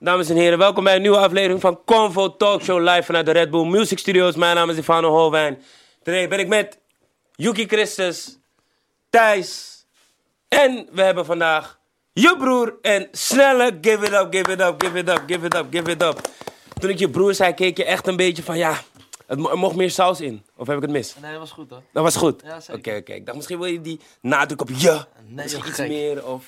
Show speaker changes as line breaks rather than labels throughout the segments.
Dames en heren, welkom bij een nieuwe aflevering van Convo Talk Show live vanuit de Red Bull Music Studios. Mijn naam is Ivano Holwijn. Today ben ik met Yuki Christus, Thijs en we hebben vandaag je broer en Snelle. Give it up, give it up, give it up, give it up, give it up. Toen ik je broer zei, keek je echt een beetje van ja, het mo- er mocht meer saus in. Of heb ik het mis?
Nee, dat was goed hoor.
Dat was goed.
Ja,
Oké,
zeker.
oké. Ik dacht misschien wil je die nadruk op je.
Nee,
misschien
joh,
iets
gek.
meer of...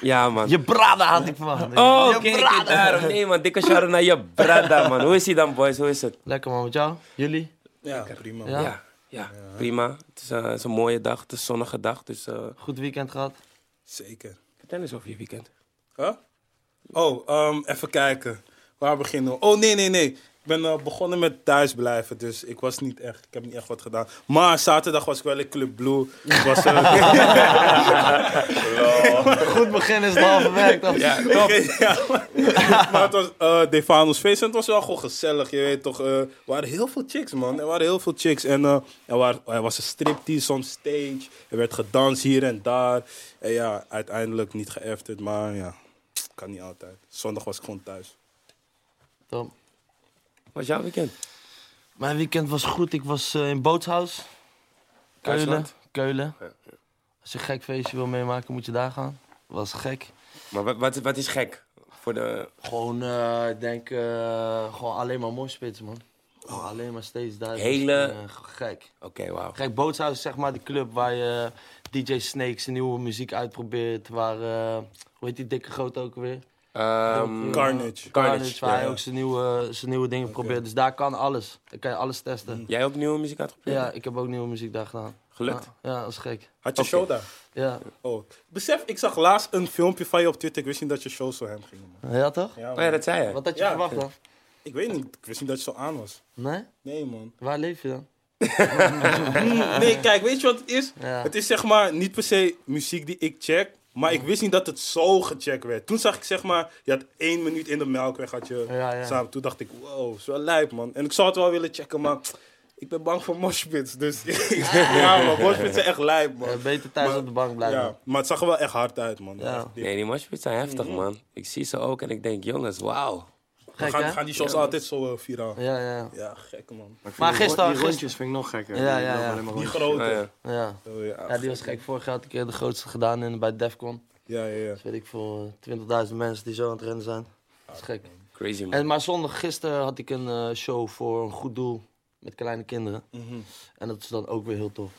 Ja, man.
Je brada had ik verwacht.
Oh,
Je brada.
daarom. Nee, man. Dikke shout naar je brada, man. Hoe is hij dan, boys? Hoe is het?
Lekker man, met jou? Jullie?
Ja, prima.
Ja?
Ja, ja, prima. Het is, eh, het is een mooie dag. Het is een zonnige dag. Dus eh,
Goed weekend gehad?
Zeker.
vertel eens over je weekend.
Huh? Oh, ehm, even kijken. Waar beginnen we? Oh, nee, nee, nee. Ik ben eh, begonnen met thuisblijven, dus ik was niet echt, ik heb niet echt wat gedaan. Maar zaterdag was ik wel in Club Blue. Ik was, eh,
Goed begin is het halve werk toch?
Ja, top.
ja, maar, maar het was uh, Devanos feest en het was wel gewoon gezellig. Je weet toch, eh, er waren heel veel chicks, man. Er waren heel veel chicks. En eh, er, waren, er was een striptease on stage. Er werd gedanst hier en daar. En ja, uiteindelijk niet geëfterd, maar ja, kan niet altijd. Zondag was ik gewoon thuis.
Top.
Wat was jouw weekend?
Mijn weekend was goed. Ik was eh, in Bootshuis. Keulen. Keulen.
Ja,
Als je een gek feestje wil meemaken, moet je daar gaan. Was gek.
Maar wat, wat, wat is gek? Voor de...
Gewoon, eh, ik denk, eh, gewoon alleen maar moshpits, man. Gewoon alleen maar steeds daar.
Hele-
gek.
Oké, wauw.
Kijk, Bootshuis is zeg maar de club waar je DJ Snake zijn nieuwe muziek uitprobeert. Waar, eh, hoe heet die dikke grote ook weer?
Ehm,
Carnage.
Carnage, waar
ja,
hij
ja.
ook zijn nieuwe, zijn nieuwe dingen probeert. Dus daar kan alles. Daar kan je alles testen.
Jij ook nieuwe muziek uitgeprobeerd?
Ja, ik heb ook nieuwe muziek daar gedaan.
Gelukt?
Ja, ja dat is gek.
Had je show daar?
Ja,
Oh. Besef, ik zag laatst een filmpje van je op Twitter. Ik wist niet dat je show zo hem ging. Man.
ja toch?
Ja,
Oh ja, dat zei je.
Wat had je
Ja,
verwacht dan?
Ik weet niet, ik wist niet dat je zo aan was.
Nee?
Nee, man.
Waar leef je dan?
Nee, kijk, weet je wat het is?
Ja.
Het is zeg maar niet per se muziek die ik check. Maar ik wist niet dat het zo gecheckt werd. Toen zag ik zeg maar, je had één minuut in de melkweg had je
Ja, ja.
samen. Toen dacht ik, wow, is wel lijp man. En ik zou het wel willen checken, maar ik ben bang voor moshpits. Dus ja man, moshpits zijn echt lijp man.
Beter thuis
Maar-
op de bank blijven.
Ja, maar het zag er wel echt hard uit man.
Ja.
Nee, die moshpits zijn heftig, man. Ik zie ze ook en ik denk, jongens, wauw.
We
Gek,
gaan, gaan die shows altijd zo eh, viraal.
Ja, ja.
Ja, gek man.
Maar gisteren...
Die
gisteren
rondjes vind ik nog gekker.
Ja,
Die
ja, ja.
maar
Die grote.
Oh, ja.
ja.
Oh, ja,
ja, die was gek. Vorig jaar had ik de grootste gedaan in, bij Defcon.
Ja, ja, ja.
Dus weet ik voor 20.000 mensen die zo aan het rennen zijn. Dat is gek.
Crazy, man.
En, maar zondag, gisteren had ik een eh, show voor een goed doel met kleine kinderen.
Mhm.
En dat is dan ook weer heel tof.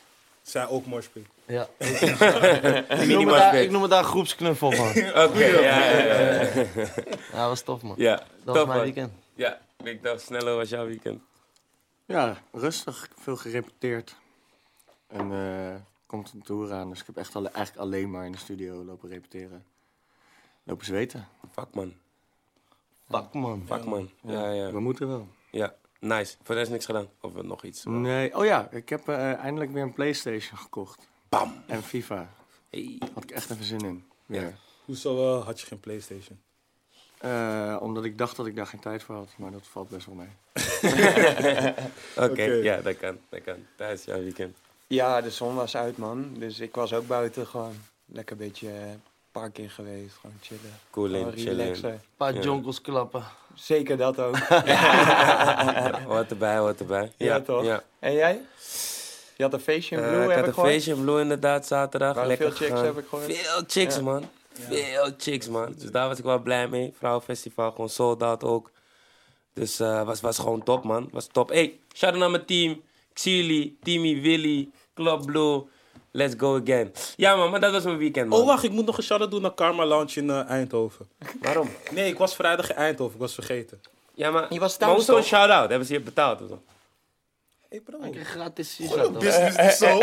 Zij ook moshpit.
Ja. ik, noem het daar, ik noem het daar groepsknuffel man.
Oké, ja, ja, ja.
Ja, dat was tof man.
Ja,
Dat
top,
was mijn
man.
weekend.
Ja, ik dacht, sneller was jouw weekend.
Ja, rustig. Veel gerepeteerd. En eh komt een tour aan, dus ik heb echt alle, eigenlijk alleen maar in de studio lopen repeteren. Lopen zweten.
Fuck, man.
Fuck man.
Fuck, man. Ja, ja.
We moeten wel.
Ja, nice. Voor de rest niks gedaan. Of nog iets.
Nee, oh ja, ik heb eh, eindelijk weer een Playstation gekocht.
Bam.
En FIFA.
Hey.
Had ik echt even zin in. Weer.
Ja.
Hoezo eh, had je geen Playstation?
Eh, omdat ik dacht dat ik daar geen tijd voor had, maar dat valt best wel mee.
Oké,
Oké.
ja, dat kan. Dat kan. Tijdens jouw weekend.
Ja, de zon was uit, man. Dus ik was ook buiten gewoon lekker een beetje park in geweest. Gewoon chillen.
Cool in,
Gewoon
chillen.
relaxen.
Een paar
Ja.
jonkels klappen.
Zeker dat ook.
Wat erbij, wat erbij. Ja,
Ja, toch?
Ja.
en jij? Je had een feestje in
Eh,
Blue,
ik
heb
had
ik
een
gehoord?
feestje in Blue inderdaad zaterdag. Lekker
veel chicks,
gegaan.
heb ik gehoord.
Veel chicks,
Ja.
man. Veel chicks, man. Dus daar was ik wel blij mee. Vrouwenfestival, gewoon sold out ook. Dus eh was, was gewoon top, man. Was top. Hey, shout out naar mijn team. Ik zie jullie. Timmy, Willy, Club Blue. Let's go again. Ja, man, maar dat was mijn weekend, man.
Oh, wacht, ik moet nog een shout-out doen naar Karma Lounge in eh, Eindhoven.
Waarom?
Nee, ik was vrijdag in Eindhoven, ik was vergeten.
Ja, maar...
Je was
maar
thuis,
hoezo een shout-out? Hebben ze je betaald of zo?
Hey bro.
Ik kreeg gratis shisha toch?
Business is zo.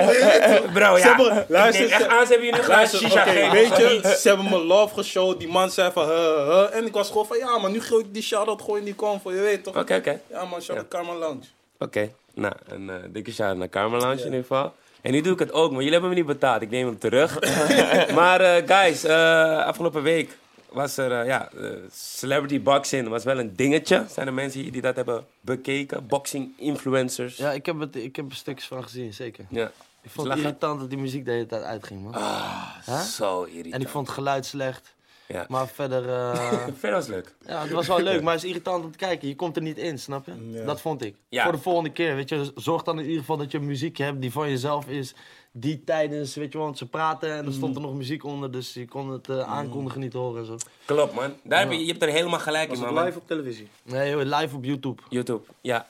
Bro,
Ze hebben- luister,
echt aan, ze hebben jullie gratis
Luister,
shisha
oké,
gegeven.
weet je, ze hebben me love geshowd. Die man zei van, huh, huh. En ik was gewoon van, ja man, nu gooi ik die shout-out gewoon in die convo, je weet toch?
Oké, oké.
Ja man, shout-out Karma Lounge.
Oké, nou, een eh, dikke shout naar Karma Lounge in ieder geval. En nu doe ik het ook, maar jullie hebben me niet betaald. Ik neem hem terug. maar eh, guys, eh, afgelopen week was er, eh, ja, celebrity boxing was wel een dingetje. Zijn er mensen hier die dat hebben bekeken? Boxing influencers.
Ja, ik heb, het, ik heb er stukjes van gezien, zeker.
Ja.
Ik vond het irritant dat die muziek de hele tijd uitging, man.
Ah,
Huh?
zo irritant.
En ik vond het geluid slecht.
Ja.
Maar verder, eh,
Verder was het leuk.
ja, het was wel leuk, maar het is irritant om te kijken. Je komt er niet in, snap je?
Ja.
Dat vond ik.
Ja.
Voor de volgende keer, weet je, zorg dan in ieder geval dat je muziek hebt die van jezelf is. Die tijdens, weet je wel, want ze praten en er stond er nog muziek onder, dus je kon het eh, aankondigen niet horen en zo.
Klopt, man. Daar heb je, je hebt er helemaal gelijk
Was
in,
het
man.
live op televisie?
Nee, joh, live op YouTube.
YouTube, ja.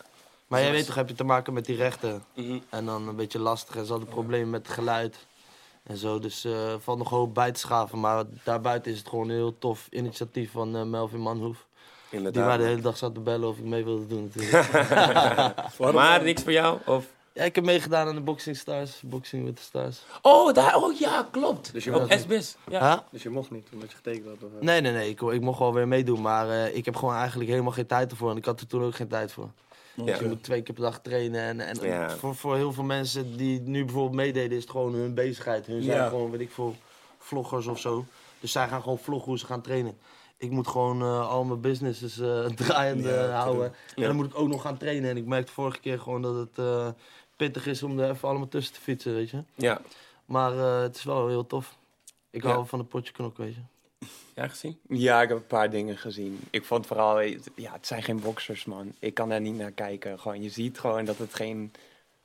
Maar jij weet toch, heb je te maken met die rechten.
Mhm.
En dan een beetje lastig en ze hadden problemen met het geluid. En zo, dus eh valt nog hoop bij te schaven. Maar daarbuiten is het gewoon een heel tof initiatief van eh, Melvin Manhoef. Die mij de
Inderdaad.
hele dag zat te bellen of ik mee wilde doen natuurlijk.
Maar niks voor jou? Of...
ja, ik heb meegedaan aan de Boxing Stars. Boxing with the Stars.
Oh, daar, oh ja, klopt.
Dus je
Op
was-
SBS. Ja.
Huh?
Dus je mocht niet, omdat je getekend had? Of, eh?
Nee, nee, nee. Ik, ik mocht wel weer meedoen. Maar eh, ik heb gewoon eigenlijk helemaal geen tijd ervoor. En ik had er toen ook geen tijd voor.
Ja.
Je moet twee keer per dag trainen. En, en
Ja.
voor, voor heel veel mensen die nu bijvoorbeeld meededen, is het gewoon hun bezigheid. Hun zijn
Ja.
gewoon, weet ik veel, vloggers of zo. Dus zij gaan gewoon vloggen hoe ze gaan trainen. Ik moet gewoon eh, al mijn businesses eh draaiende
Ja,
houden. En
Ja.
dan moet ik ook nog gaan trainen. En ik merkte vorige keer gewoon dat het eh, pittig is om er even allemaal tussen te fietsen, weet je.
Ja.
Maar eh, het is wel heel tof. Ik
Ja.
hou van de potje knok, weet je.
Ja, gezien?
Ja, ik heb een paar dingen gezien. Ik vond vooral, ja, het zijn geen boxers, man. Ik kan daar niet naar kijken. Gewoon, je ziet gewoon dat het geen,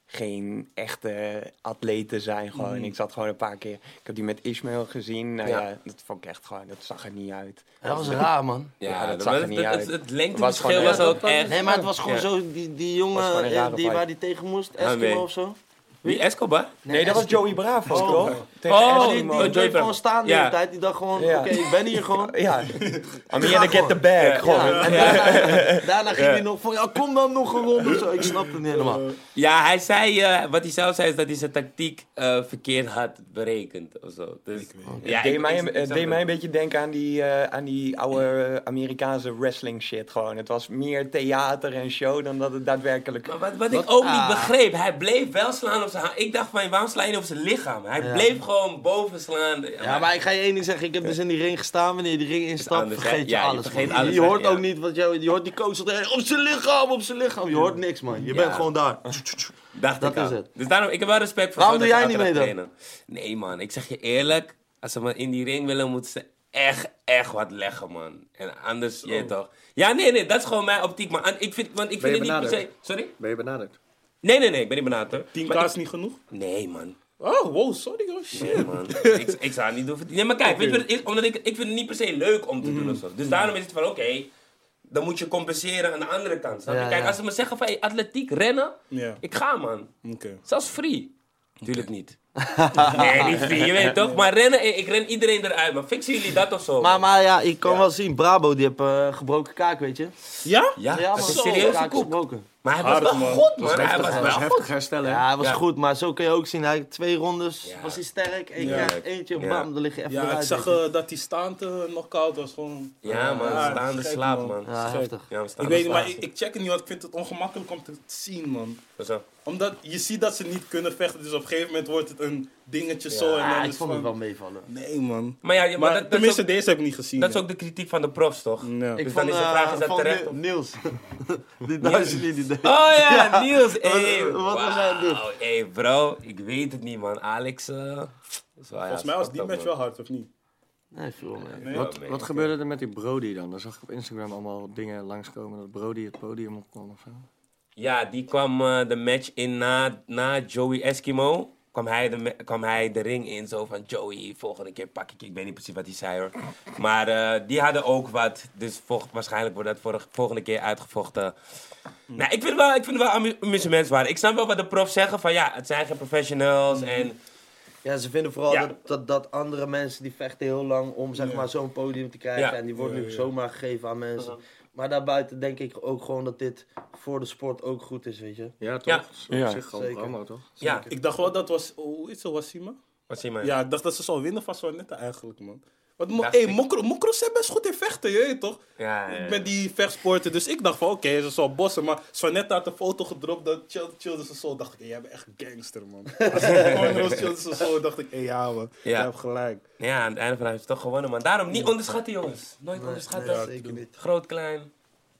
geen echte atleten zijn. Gewoon. Ik zat gewoon een paar keer. Ik heb die met Ismail gezien. Nou
Ja.
ja, dat vond ik echt gewoon, dat zag er niet uit.
Dat was raar, man.
Ja, dat
dat
zag
was-
er niet
het,
uit.
Het, het
Was
lengteverschil was ook echt...
Nee, maar het was gewoon
Ja.
zo, die, die jongen eh, die, waar die tegen moest,
nee.
Eskimo of zo.
Wie? Escobar?
Nee, dat was Joey Bravo,
Oh.
toch? Tegen
Oh,
die, die
Joey
bleef gewoon staan de hele tijd. Die dacht gewoon, oké, ik ben hier gewoon.
Ja, I'm here to get the bag.
Ja.
Gewoon.
Ja, en daarna, daarna ging hij nog van, ja, kom dan nog een ronde. Zo, ik snap het niet helemaal.
Ja, hij zei, eh, wat hij zelf zei, is dat hij zijn tactiek eh, verkeerd had berekend of zo. Dus, ja,
Het deed,
ik-
mij,
ik- ik
deed mij een beetje denken aan die, eh, aan die oude Amerikaanse wrestling shit gewoon. Het was meer theater en show dan dat het daadwerkelijk...
Maar wat, wat ik ook niet
Ah.
begreep, hij bleef wel slaan op zijn. Ik dacht van, waarom sla je op zijn lichaam? Hij
Ja.
bleef gewoon boven slaan.
Ja, maar ik ga je één ding zeggen. Ik heb dus in die ring gestaan. Wanneer je die ring instapt,
anders,
vergeet je
Ja, je
alles.
vergeet
man.
alles,
je
hè?
hoort
Ja.
ook niet wat jou, je hoort die coach op zijn lichaam, op zijn lichaam. Je hoort niks, man. Je
Ja.
bent gewoon daar.
Dacht
Dat
ik
is het.
Dus daarom, ik heb wel respect voor
Waarom doe
dat
jij niet mee
trainen. Nee man, ik zeg je eerlijk, als ze me in die ring willen, moeten ze echt, echt wat leggen man. En anders, je weet toch. Ja, nee, nee, dat is gewoon mijn optiek. Maar ik vind, want ik vind het niet per se... Sorry?
Ben je benaderd?
Nee, nee, nee, ik ben niet benaderd hoor.
10k
Maar
is niet genoeg?
Nee man.
Oh, wow, sorry hoor. Shit.
Nee, man. ik, ik zou het niet doen. Nee, maar kijk, weet je wat het is? Omdat ik, ik vind het niet per se leuk om te doen of zo. Dus daarom is het van, oké, dan moet je compenseren aan de andere kant.
Ja,
Kijk,
ja.
als ze me zeggen van, hey, atletiek, rennen,
Ja,
ik ga man.
oké.
Zelfs free. Tuurlijk niet. nee, niet free, je weet toch? Maar rennen, ik ren iedereen eruit. Maar fixen jullie dat of zo?
Maar, maar ja, ik kan wel zien. Brabo, die heeft eh, gebroken kaak, weet je.
Ja?
ja,
Ja, man.
serieus
Kaak gebroken.
Maar hij was
Hard,
wel
man.
goed, man. Hij was wel
is
goed.
heftig herstellen, hè?
Ja, hij was
Ja.
goed, maar zo kun je ook zien. Hij had twee rondes,
Ja.
was hij sterk. Eén
Ja.
eentje,
Ja.
bam, dan lig je even
Ja, ik
eruit.
zag
weet je.
eh, dat die staande nog koud was. Gewoon...
Ja, man.
Ja,
staande
gek,
slaap,
man.
Ja,
Gek.
heftig.
Ja,
Ik weet niet, maar ik, ik check het niet, want ik vind het ongemakkelijk om te zien, man.
Zo.
Omdat je ziet dat ze niet kunnen vechten, dus op een gegeven moment wordt het een dingetje
Ja.
zo. En dan
ik
is
vond het
van-
wel meevallen.
Nee, man.
Maar ja, ja, maar,
Maar
dat, dat, is
tenminste,
ook,
deze heb ik niet gezien.
dat is ook de kritiek van de profs, toch?
Ja.
Ik
Dus
vond,
dan is de
eh,
vraag, is dat
van
terecht
Ni-
of-
Niels. die duizend die die deed.
Oh ja, Niels. Hey,
wat was hij aan het doen?
wauw. Hey bro, ik weet het niet man. Alex, eh, is wel, ja,
Volgens mij was die
fucked
match wel hard, of niet?
Nee, veel mee.
Wat,
nee,
wat
oké.
gebeurde er met die Brody dan? Daar zag ik op Instagram allemaal dingen langskomen dat Brody het podium op kon of zo.
Ja, die kwam eh, de match in na, na Joey Eskimo. Kwam hij, de, kwam hij de ring in, zo van Joey, volgende keer pak ik je. Ik weet niet precies wat hij zei hoor. Maar eh, die hadden ook wat. Dus vol- waarschijnlijk wordt dat vorig- volgende keer uitgevochten. Nou, ik vind het wel, ik vind wel. Ik snap wel wat de profs zeggen van ja, het zijn geen professionals. En
Ja, ze vinden vooral
Ja.
dat, dat, dat andere mensen die vechten heel lang om zeg
Ja.
maar zo'n podium te krijgen.
Ja.
En die worden
Ja,
nu zomaar gegeven aan mensen. Maar daarbuiten denk ik ook gewoon dat dit voor de sport ook goed is, weet je.
Ja, toch?
Ja.
Ja.
zich gewoon
Zeker.
promo, toch?
ja,
Ik dacht wel dat was... Hoe is het,
zie je maar?
Ja, ik dacht dat ze zou winnen van Swanetta eigenlijk, man. Want mo hey,
ik.
Mokro, Mokro zijn best goed in vechten, je weet toch?
Ja, ja, ja.
Met die vechtsporten. Dus ik dacht van, oké, ze zal bossen. Maar Swanetta had een foto gedropt, dat chill, chillde ze zo. dacht ik, hey, jij bent echt gangster, man. Als chillde ze zo, dacht ik, hé, ja, man.
Ja.
Je hebt gelijk.
Ja, aan het einde van de heeft ze toch gewonnen, man. Daarom niet onderschatten, jongens. Nooit onderschatten.
Nee, zeker niet.
Groot, klein,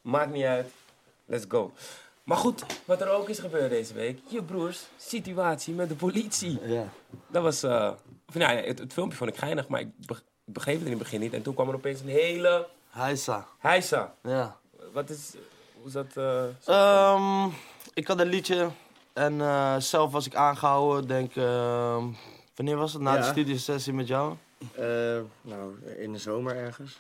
maakt niet uit. Let's go. Maar goed, wat er ook is gebeurd deze week. Je broers, situatie met de politie.
Ja.
Dat was, eh, of, nou ja, het, het filmpje vond ik geinig, maar ik, begreep het in het begin niet. En toen kwam er opeens een hele
Heisa.
heisa.
Ja.
Wat is, hoe is dat? eh,
Ehm, ik had een liedje en eh, zelf was ik aangehouden, denk ehm, wanneer was het? Na de studiosessie met jou.
Eh, nou, in de zomer ergens.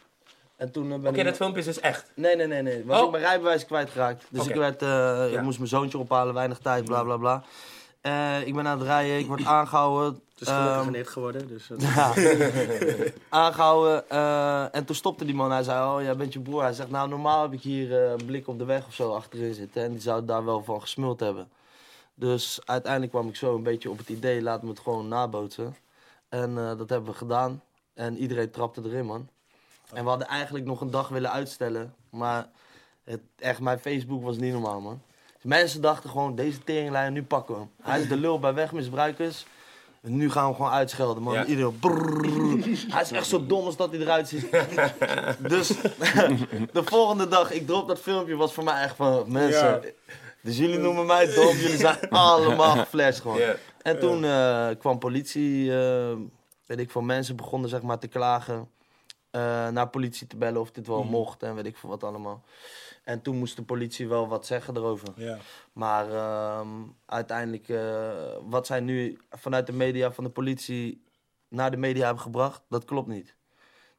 En toen ben
Oké,
ik...
dat filmpje is dus echt.
Nee, nee, nee, nee. Was
Oh.
ik mijn rijbewijs kwijtgeraakt. Dus ik, werd, eh,
Ja.
ik moest mijn zoontje ophalen, weinig tijd, bla bla bla. Eh, ik ben aan het rijden, ik word aangehouden.
Het is gelukkig
Ehm,
een hit geworden, dus... dat-
Ja. Aangehouden. eh, en toen stopte die man. Hij zei, oh, jij bent je broer. Hij zegt, nou, normaal heb ik hier eh, een blik op de weg of zo achterin zitten. En die zou daar wel van gesmuld hebben. Dus uiteindelijk kwam ik zo een beetje op het idee, laten we het gewoon nabootsen. En eh, dat hebben we gedaan. En iedereen trapte erin, man. En we hadden eigenlijk nog een dag willen uitstellen. Maar het, echt, mijn Facebook was niet normaal, man. Dus mensen dachten gewoon, deze teringlijn, nu pakken we hem. Hij is de lul bij wegmisbruikers. En nu gaan we hem gewoon uitschelden, man.
Ja.
Iedereen. Hij is echt zo dom als dat hij eruit ziet. dus de volgende dag, ik drop dat filmpje, was voor mij echt van, mensen...
Ja.
Dus jullie noemen mij dom, jullie zijn allemaal geflasht gewoon. En toen eh, kwam politie, eh, weet ik veel, mensen begonnen zeg maar te klagen. eh, naar politie te bellen of dit wel mocht en weet ik veel wat allemaal. En toen moest de politie wel wat zeggen erover.
Ja.
Maar ehm, uiteindelijk, eh, wat zij nu vanuit de media van de politie naar de media hebben gebracht, dat klopt niet.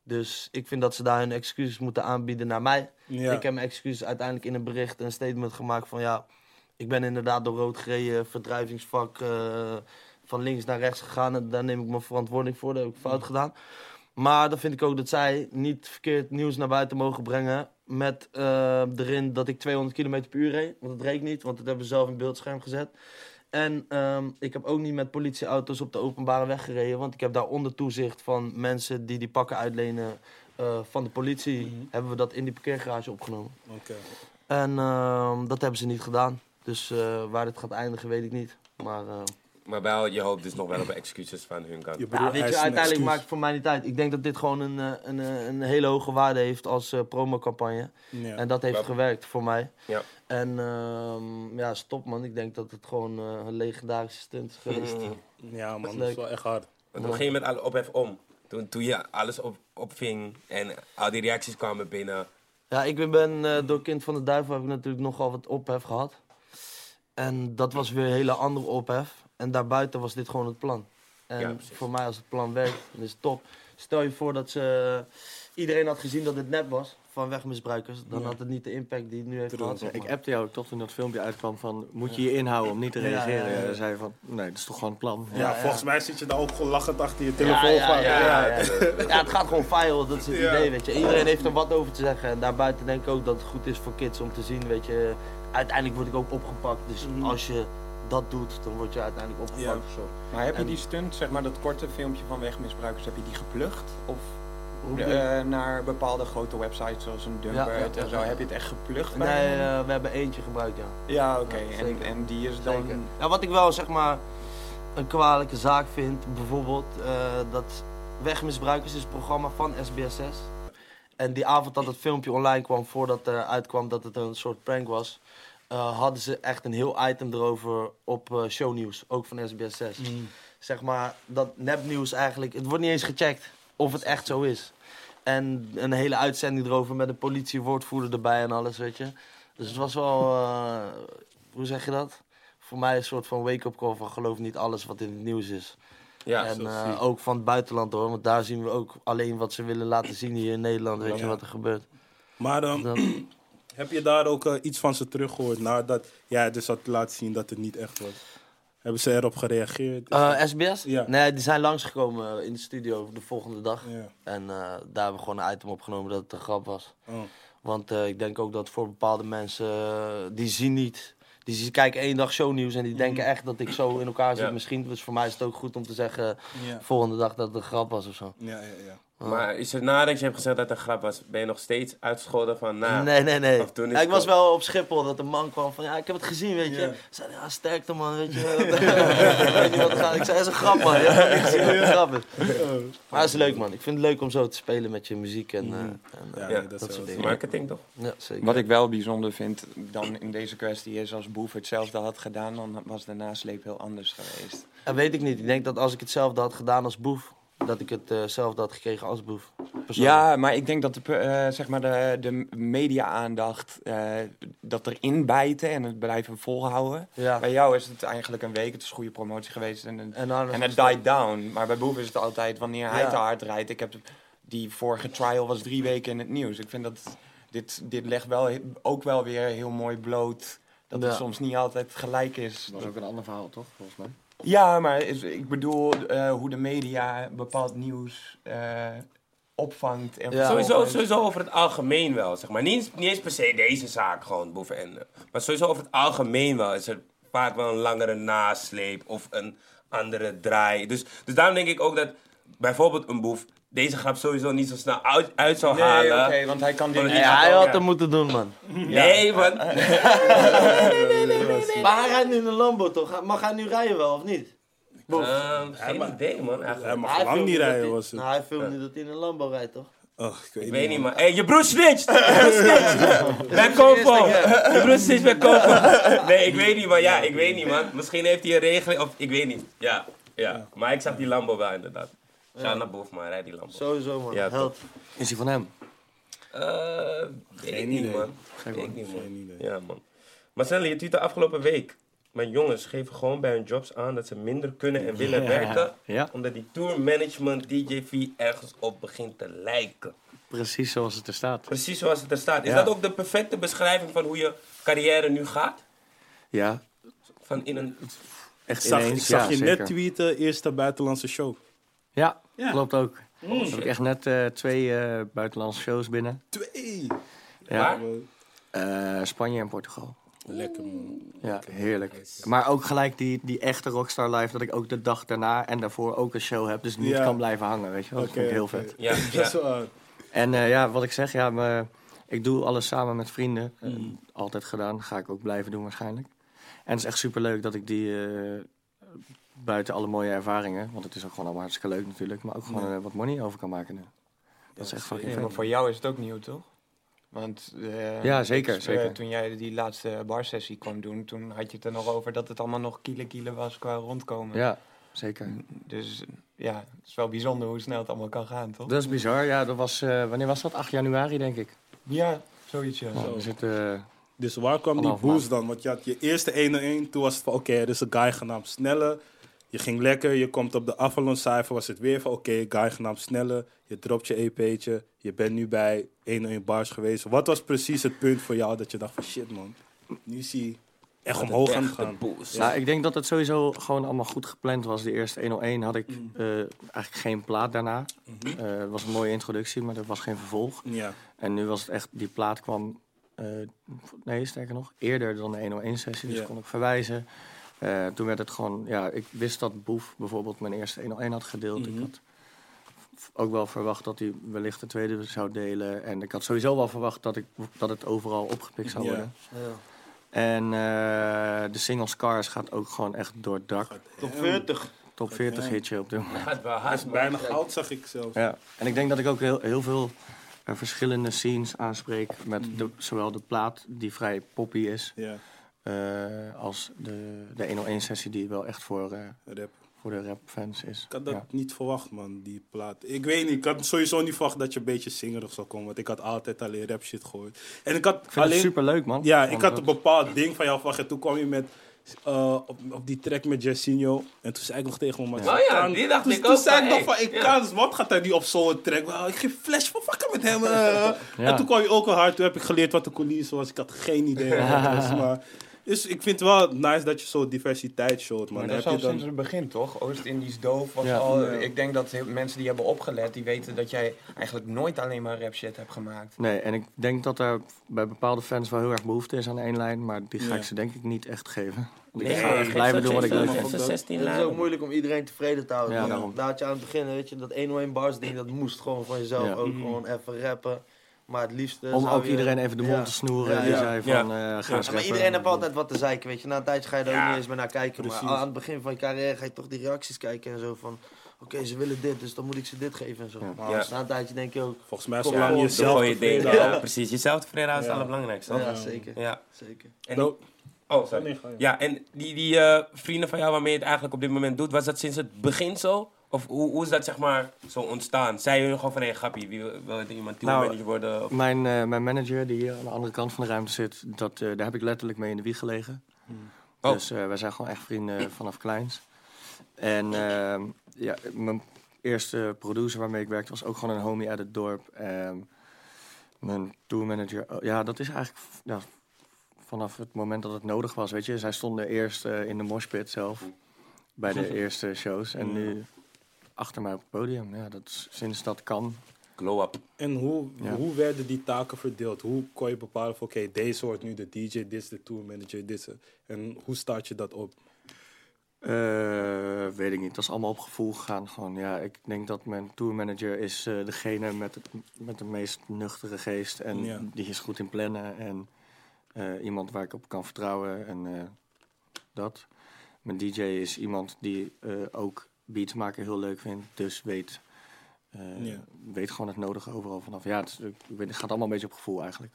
Dus ik vind dat ze daar hun excuses moeten aanbieden naar mij.
Ja.
Ik heb mijn excuses uiteindelijk in een bericht, een statement gemaakt van ja, ik ben inderdaad door rood gereden, verdrijvingsvak eh, van links naar rechts gegaan. En daar neem ik mijn verantwoording voor, dat heb ik fout gedaan. Maar dan vind ik ook dat zij niet verkeerd nieuws naar buiten mogen brengen. Met eh, erin dat ik 200 km per uur reed. Want dat reed ik niet, want dat hebben we zelf in beeldscherm gezet. En ehm, ik heb ook niet met politieauto's op de openbare weg gereden. Want ik heb daar onder toezicht van mensen die die pakken uitlenen eh, van de politie. Hebben we dat in die parkeergarage opgenomen.
Oké.
En ehm, dat hebben ze niet gedaan. Dus eh, waar dit gaat eindigen weet ik niet. Maar
Maar wel, je hoopt dus nog wel op excuses van hun kant.
Je broer
ja, weet je,
eist een
uiteindelijk maakt het voor mij niet uit. Ik denk dat dit gewoon een, eh, een, eh, een hele hoge waarde heeft als eh, promocampagne.
Ja.
En dat heeft
Wel-
gewerkt voor mij.
Ja.
En ehm, ja, stop man. Ik denk dat het gewoon eh, een legendarische stunt is geweest.
Ja, man,
Dat
dat
is
wel echt hard.
Want hoe ging je met alle ophef om? Toen, toen je alles op, opving en al die reacties kwamen binnen.
Ja, ik ben eh, door Kind van de Duivel heb ik natuurlijk nogal wat ophef gehad. En dat was weer een hele andere ophef. En daarbuiten was dit gewoon het plan. En
Ja,
voor mij als het plan werkt, dan is het top. Stel je voor dat ze, iedereen had gezien dat het nep was van wegmisbruikers. Dan
Ja.
had het niet de impact die het nu heeft gehad.
Ik appte jou ook toch toen dat filmpje uitkwam van... Moet je je inhouden om niet te reageren?
ja, ja.
Ja, zei je van, nee, dat is toch gewoon het plan.
Ja,
ja.
volgens mij zit je daar ook gewoon lachend achter je telefoon.
ja,
van,
ja, ja, ja.
ja.
Ja, het gaat gewoon viral, dat is het
Ja.
idee, weet je. Iedereen heeft er wat over te zeggen. En daarbuiten denk ik ook dat het goed is voor kids om te zien, weet je. Uiteindelijk word ik ook opgepakt, dus
Mhm.
als je dat doet, dan word je uiteindelijk opgepakt
Ja.
of zo.
Maar heb je
En-
die stunt, zeg maar dat korte filmpje van wegmisbruikers, heb je die geplucht? Of
je?
eh, naar bepaalde grote websites zoals een Dumpert
Ja,
en zo? Heb je het echt geplucht? bij
Nee, eh, we hebben eentje gebruikt, ja.
ja, oké.
ja,
en, en die is dan...
Zeker. Ja, wat ik wel zeg maar een kwalijke zaak vind, bijvoorbeeld eh, dat Wegmisbruikers is een programma van SBS6. En die avond dat het filmpje online kwam, voordat er uitkwam dat het een soort prank was, eh, hadden ze echt een heel item erover op eh, shownieuws, ook van SBS6. Zeg maar dat nepnieuws eigenlijk, het wordt niet eens gecheckt of het echt zo is. En een hele uitzending erover met een politiewoordvoerder erbij en alles, weet je. Dus het was wel, eh, hoe zeg je dat? Voor mij een soort van wake-up call van geloof niet alles wat in het nieuws is.
Ja,
en ook van het buitenland hoor, want daar zien we ook alleen wat ze willen laten zien hier in Nederland. Weet je wat er gebeurt.
Maar
Dan,
heb je daar ook eh, iets van ze teruggehoord nadat jij dus had laten zien dat het niet echt was? Hebben ze erop gereageerd?
Eh, SBS?
Ja.
Nee, die zijn langsgekomen in de studio de volgende dag.
ja.
En eh, daar hebben we gewoon een item opgenomen dat het een grap was.
Oh.
Want eh, ik denk ook dat voor bepaalde mensen, eh, die zien niet... Die zien- kijken één dag shownieuws en die denken echt dat ik zo in elkaar zit
Ja.
misschien. Dus voor mij is het ook goed om te zeggen,
Ja.
volgende dag dat het een grap was of zo.
Ja, ja, ja.
Maar is het nadat je hebt gezegd dat het een grap was, ben je nog steeds uitgescholden van na?
Nee, nee, nee.
Of toen is
Ja, ik was
wel-
wel op Schiphol dat een man kwam van ja, ik heb het gezien, weet je.
Ja.
Ik zei ja, sterkte man, weet je. weet je wat gaat? Ik zei, het is een grap man. Ja, ik dat het een grap is. Maar het is leuk man. Ik vind het leuk om zo te spelen met je muziek en, eh, en
Ja,
eh,
Ja,
dat,
dat
is
soort dingen.
Marketing toch?
ja, zeker.
Wat ik wel bijzonder vind dan in deze kwestie is als Boef hetzelfde had gedaan, dan was de nasleep heel anders geweest.
Dat weet ik niet. Ik denk dat als ik hetzelfde had gedaan als Boef, dat ik het eh, zelf had gekregen als boef. persoonlijk.
Ja, maar ik denk dat de, eh, zeg maar de, de media-aandacht eh, dat erin bijten en het blijven volhouden.
Ja.
Bij jou is het eigenlijk een week, het is een goede promotie geweest en, en,
En, dan is
en
het
died down. Maar bij Boef is het altijd wanneer hij
Ja.
te hard rijdt. Ik heb die vorige trial was drie weken in het nieuws. Ik vind dat dit, dit legt wel, ook wel weer heel mooi bloot dat het soms niet altijd gelijk is.
Dat was ook een ander verhaal, toch? Volgens mij.
Ja, maar is, ik bedoel eh, hoe de media bepaald nieuws eh, opvangt. En
Ja.
Sowieso, sowieso over het algemeen wel, zeg maar. Niet, eens- niet eens per se deze zaak gewoon, boeven en... eh, Maar sowieso over het algemeen wel is er vaak wel een langere nasleep of een andere draai. Dus, dus daarom denk ik ook dat bijvoorbeeld een boef deze grap sowieso niet zo snel uit, uit zou
Nee,
halen.
oké, want hij kan dit
Want
niet.
Ja, hij
Ja.
had hem moeten doen, man.
Nee, want...
Maar hij rijdt nu in een Lambo, toch? Mag hij nu rijden wel, of niet? Boef.
Ehm, geen idee, man.
Hij
Eigenlijk.
mag
Hij
lang
filmt
niet rijden,
hij-
was het.
Nou, hij filmt nu dat hij in een Lambo rijdt, toch?
Oh, ik weet,
Ik weet niet,
man.
man. Hé, je broer snitcht! snitcht! Bij Convo! Je broer snitcht bij Convo! Nee, ik weet niet, man. Ja, ik weet niet, man. Misschien heeft hij een regeling, of ik weet niet. Ja, ja. Maar ik zag die Lambo wel, inderdaad. Ga naar boven, maar rijd die Lambo.
Sowieso, man.
Ja,
Held.
Is die van hem?
Eh, weet ik niet,
idee.
man.
Geen
Weet ik niet, man.
Geen idee.
Ja, man. Maar Stanley, je tweette afgelopen week. Mijn jongens geven gewoon bij hun jobs aan dat ze minder kunnen en willen
Ja,
werken.
ja.
Omdat die tour management DJ-V ergens op begint te lijken.
Precies zoals het er staat.
Precies zoals het er staat. Is
Ja.
dat ook de perfecte beschrijving van hoe je carrière nu gaat?
Ja,
Van in een...
echt
Ik zag,
ineens.
ik zag
ja,
je
zeker.
net tweeten, eerste buitenlandse show.
Ja,
Ja.
klopt ook. Dan heb ik echt net eh, twee eh, buitenlandse shows binnen.
Twee!
Ja.
Waar?
Eh, Spanje en Portugal.
Lekker man.
Ja, heerlijk. Maar ook gelijk die, die echte Rockstar Live, dat ik ook de dag daarna en daarvoor ook een show heb. Dus niet
Ja.
kan blijven hangen, weet je wel. Dat vind ik heel vet.
Ja,
Dat is wel.
En eh, ja, wat ik zeg, ja, me, ik doe alles samen met vrienden.
Mm.
altijd gedaan, ga ik ook blijven doen waarschijnlijk. En het is echt super leuk dat ik die, eh, buiten alle mooie ervaringen, want het is ook gewoon allemaal hartstikke leuk natuurlijk, maar ook gewoon eh, wat money over kan maken nu. Dat is echt fucking
Ja, maar voor jou is het ook nieuw, toch? Want eh,
Ja, zeker,
eh,
zeker.
toen jij die laatste barsessie kwam doen, toen had je het er nog over dat het allemaal nog kiele kiele was qua rondkomen.
Ja, zeker.
Dus ja, het is wel bijzonder hoe snel het allemaal kan gaan, toch?
Dat is bizar. Ja, dat was, eh, wanneer was dat? 8 januari, denk ik.
Ja, zoiets ja.
Oh, eh,
Dus waar kwam die boost dan? Want je had je eerste 1-1, toen was het van oké, er is een guy genaamd Snelle. Je ging lekker, je komt op de Avalon cijfer, was het weer van oké, guy genaamd Snelle. Je dropt je EP'tje, je bent nu bij 1-1 bars geweest. Wat was precies het punt voor jou dat je dacht van shit man, nu is hij echt omhoog aan gaan.
boost.
Nou, ik denk dat het sowieso gewoon allemaal goed gepland was. De eerste 101 had ik eh, eigenlijk geen plaat daarna. Eh, het was een mooie introductie, maar er was geen vervolg.
Ja,
En nu was het echt, die plaat kwam, eh, nee sterker nog, eerder dan de 101-sessie. Dus
Ja.
kon ik verwijzen. Eh, toen werd het gewoon, ja, ik wist dat Boef bijvoorbeeld mijn eerste 101 had gedeeld. Ik had v- ook wel verwacht dat hij wellicht de tweede zou delen. En ik had sowieso wel verwacht dat, ik, dat het overal opgepikt zou worden.
Ja.
En eh, de single Scars gaat ook gewoon echt door het dak.
Top 40.
Top 40
Ja.
hitje op dit moment.
Is bijna goud zag ik zelfs.
Ja. En ik denk dat ik ook heel, heel veel eh, verschillende scenes aanspreek. Met de, zowel de plaat, die vrij poppy is,
Ja,
eh, als de, de 101-sessie die wel echt voor, eh,
rap.
voor de rapfans is.
Ik had dat
Ja.
niet verwacht, man, die plaat. Ik weet niet, ik had sowieso niet verwacht dat je een beetje zingerig zou komen. Want ik had altijd alleen rap shit gehoord. En ik had
Ik vind
alleen...
het super leuk, man.
Ja, ik had een bepaald ding van jou verwacht. En toen kwam je met... eh, op, op die track met Jessinho. En toen zei ik nog tegen hem... maar
Oh ja,
kan-
die dacht
toen,
ik
toen
ook
zei
van,
ik nog van, ik
ja.
kan. Dus wat gaat hij niet op zo'n track? Ik geef flash van fucken met hem.
Ja.
En toen kwam je ook al hard. Toen heb ik geleerd wat de coulisse was. Ik had geen idee wat het was. Maar, dus ik vind het wel nice dat je zo diversiteit showt, man.
Maar
Dan
dat
heb
is
je
al
dan...
sinds het begin, toch? Oost-Indisch doof was
Ja.
al... Ik denk dat heel- mensen die hebben opgelet, die weten dat jij eigenlijk nooit alleen maar rap shit hebt gemaakt.
Nee, en ik denk dat er bij bepaalde fans wel heel erg behoefte is aan één lijn. Maar die ga
Ja.
ik ze denk ik niet echt geven. Want
Nee,
ik ga echt blijven doen wat ik leuk
ze-
vind.
geef ze 16
Het is ook moeilijk om iedereen tevreden te houden.
Ja, daarom.
Daar had je aan het begin, weet je, dat 101 bars ding, dat moest gewoon van jezelf
Ja.
ook gewoon even rappen. Maar het liefste
Om
zou
ook
je-
iedereen even de mond
Ja.
te snoeren.
Ja,
die zei van,
Ja.
eh ga eens
maar iedereen heeft altijd wat te zeiken, weet je. Na een tijdje ga je er ook
Ja.
niet eens meer naar kijken.
Precies.
Maar aan het begin van je carrière ga je toch die reacties kijken en zo van... Oké, ze willen dit, dus dan moet ik ze dit geven en zo.
Ja.
Maar
Ja.
na een tijdje denk je ook...
Volgens mij,
Kom
zolang
op,
je
doe
Doe
zelf
gewoon je ding.
tevreden
Ja, precies. Jezelf tevreden houden is het allerbelangrijkste.
Ja,
toch?
zeker.
Ja.
zeker.
En die- Oh, sorry. Ja, en die, die eh, vrienden van jou waarmee je het eigenlijk op dit moment doet, was dat sinds het begin zo? Of hoe, hoe is dat zeg maar zo ontstaan? Zei jullie gewoon van, hé grappie, wie wil, wil iemand teammanager
Nou,
worden? Of,
Mijn, eh, mijn manager, die hier aan de andere kant van de ruimte zit, dat, eh, daar heb ik letterlijk mee in de wieg gelegen.
Oh.
Dus eh, wij zijn gewoon echt vrienden vanaf kleins. En ehm, ja, mijn eerste producer waarmee ik werkte was ook gewoon een homie uit het dorp. Ehm, mijn tourmanager, oh, ja, dat is eigenlijk ja, vanaf het moment dat het nodig was, weet je. Zij stonden eerst in de moshpit zelf, bij de eerste shows. En nu achter mij op het podium. Ja, dat is, sinds dat kan,
glow up.
En hoe,
Ja.
hoe werden die taken verdeeld? Hoe kon je bepalen van oké, deze hoort nu de DJ, dit is de tourmanager, dit. En hoe start je dat op?
Eh, weet ik niet. Dat is allemaal op gevoel gegaan. Gewoon, ja, ik denk dat mijn tourmanager is eh, degene met, het, met de meest nuchtere geest. En
Ja.
die is goed in plannen. En eh, iemand waar ik op kan vertrouwen. En eh, dat. Mijn DJ is iemand die eh, ook beats maken heel leuk vindt. Dus weet, eh,
Ja.
weet gewoon het nodige overal vanaf. Ja, het, is- ik weet, het gaat allemaal een beetje op gevoel eigenlijk.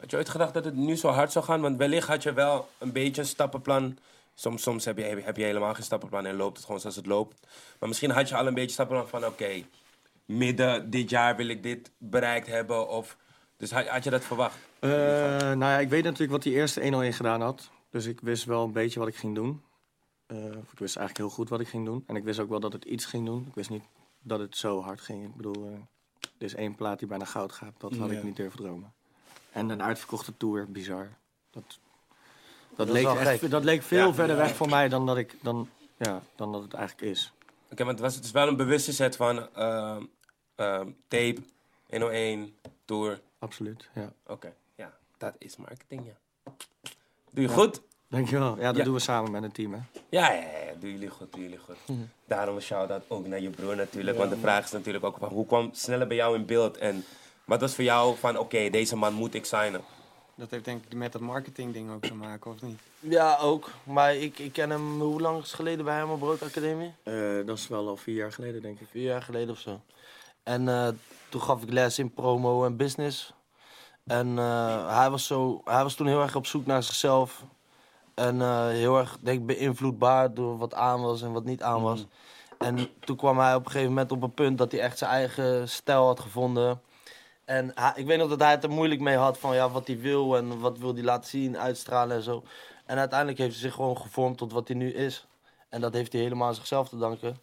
Had je ooit gedacht dat het nu zo hard zou gaan? Want wellicht had je wel een beetje een stappenplan. Soms, soms heb, je, heb je helemaal geen stappenplan en loopt het gewoon zoals het loopt. Maar misschien had je al een beetje stappenplan van... oké, midden dit jaar wil ik dit bereikt hebben. Of, dus had, had je dat verwacht?
Eh, nou ja, ik weet natuurlijk wat die eerste 101 gedaan had. Dus ik wist wel een beetje wat ik ging doen. Eh, ik wist eigenlijk heel goed wat ik ging doen. En ik wist ook wel dat het iets ging doen. Ik wist niet dat het zo hard ging. Ik bedoel, eh, er is één plaat die bijna goud gaat. Dat had
Ja.
ik niet durven dromen. En een uitverkochte tour, bizar. Dat, dat, leek, echt, dat leek veel
Ja.
verder weg voor mij dan dat, ik, dan, ja, dan dat het eigenlijk is.
Oké, want het was het is wel een bewuste set van ehm, ehm, tape, 101, tour.
Absoluut, ja.
Oké, ja, dat is marketing, ja. Doe je goed?
Dankjewel. Ja, dat
Ja.
doen we samen met een team, hè.
Ja, ja, ja, doen jullie goed, doen jullie goed. Daarom een shout-out ook naar je broer natuurlijk. want de vraag is natuurlijk ook van, hoe kwam Sneller bij jou in beeld? En wat was voor jou van, oké, deze man moet ik signen?
Dat heeft denk ik met dat marketing ding ook te maken, of niet?
Ja, ook. Maar ik, ik ken hem, hoe lang is het geleden bij hem op Brood Academie?
Eh, dat is wel al vier jaar geleden, denk ik.
Vier jaar geleden of zo. En eh, toen gaf ik les in promo en business. En eh, hij, was zo, hij was toen heel erg op zoek naar zichzelf. En eh, heel erg, denk ik, beïnvloedbaar door wat aan was en wat niet aan was. En toen kwam hij op een gegeven moment op een punt dat hij echt zijn eigen stijl had gevonden. En hij- ik weet nog dat hij het er moeilijk mee had van ja, wat hij wil en wat wil hij laten zien, uitstralen en zo. En uiteindelijk heeft hij zich gewoon gevormd tot wat hij nu is. En dat heeft hij helemaal aan zichzelf te danken.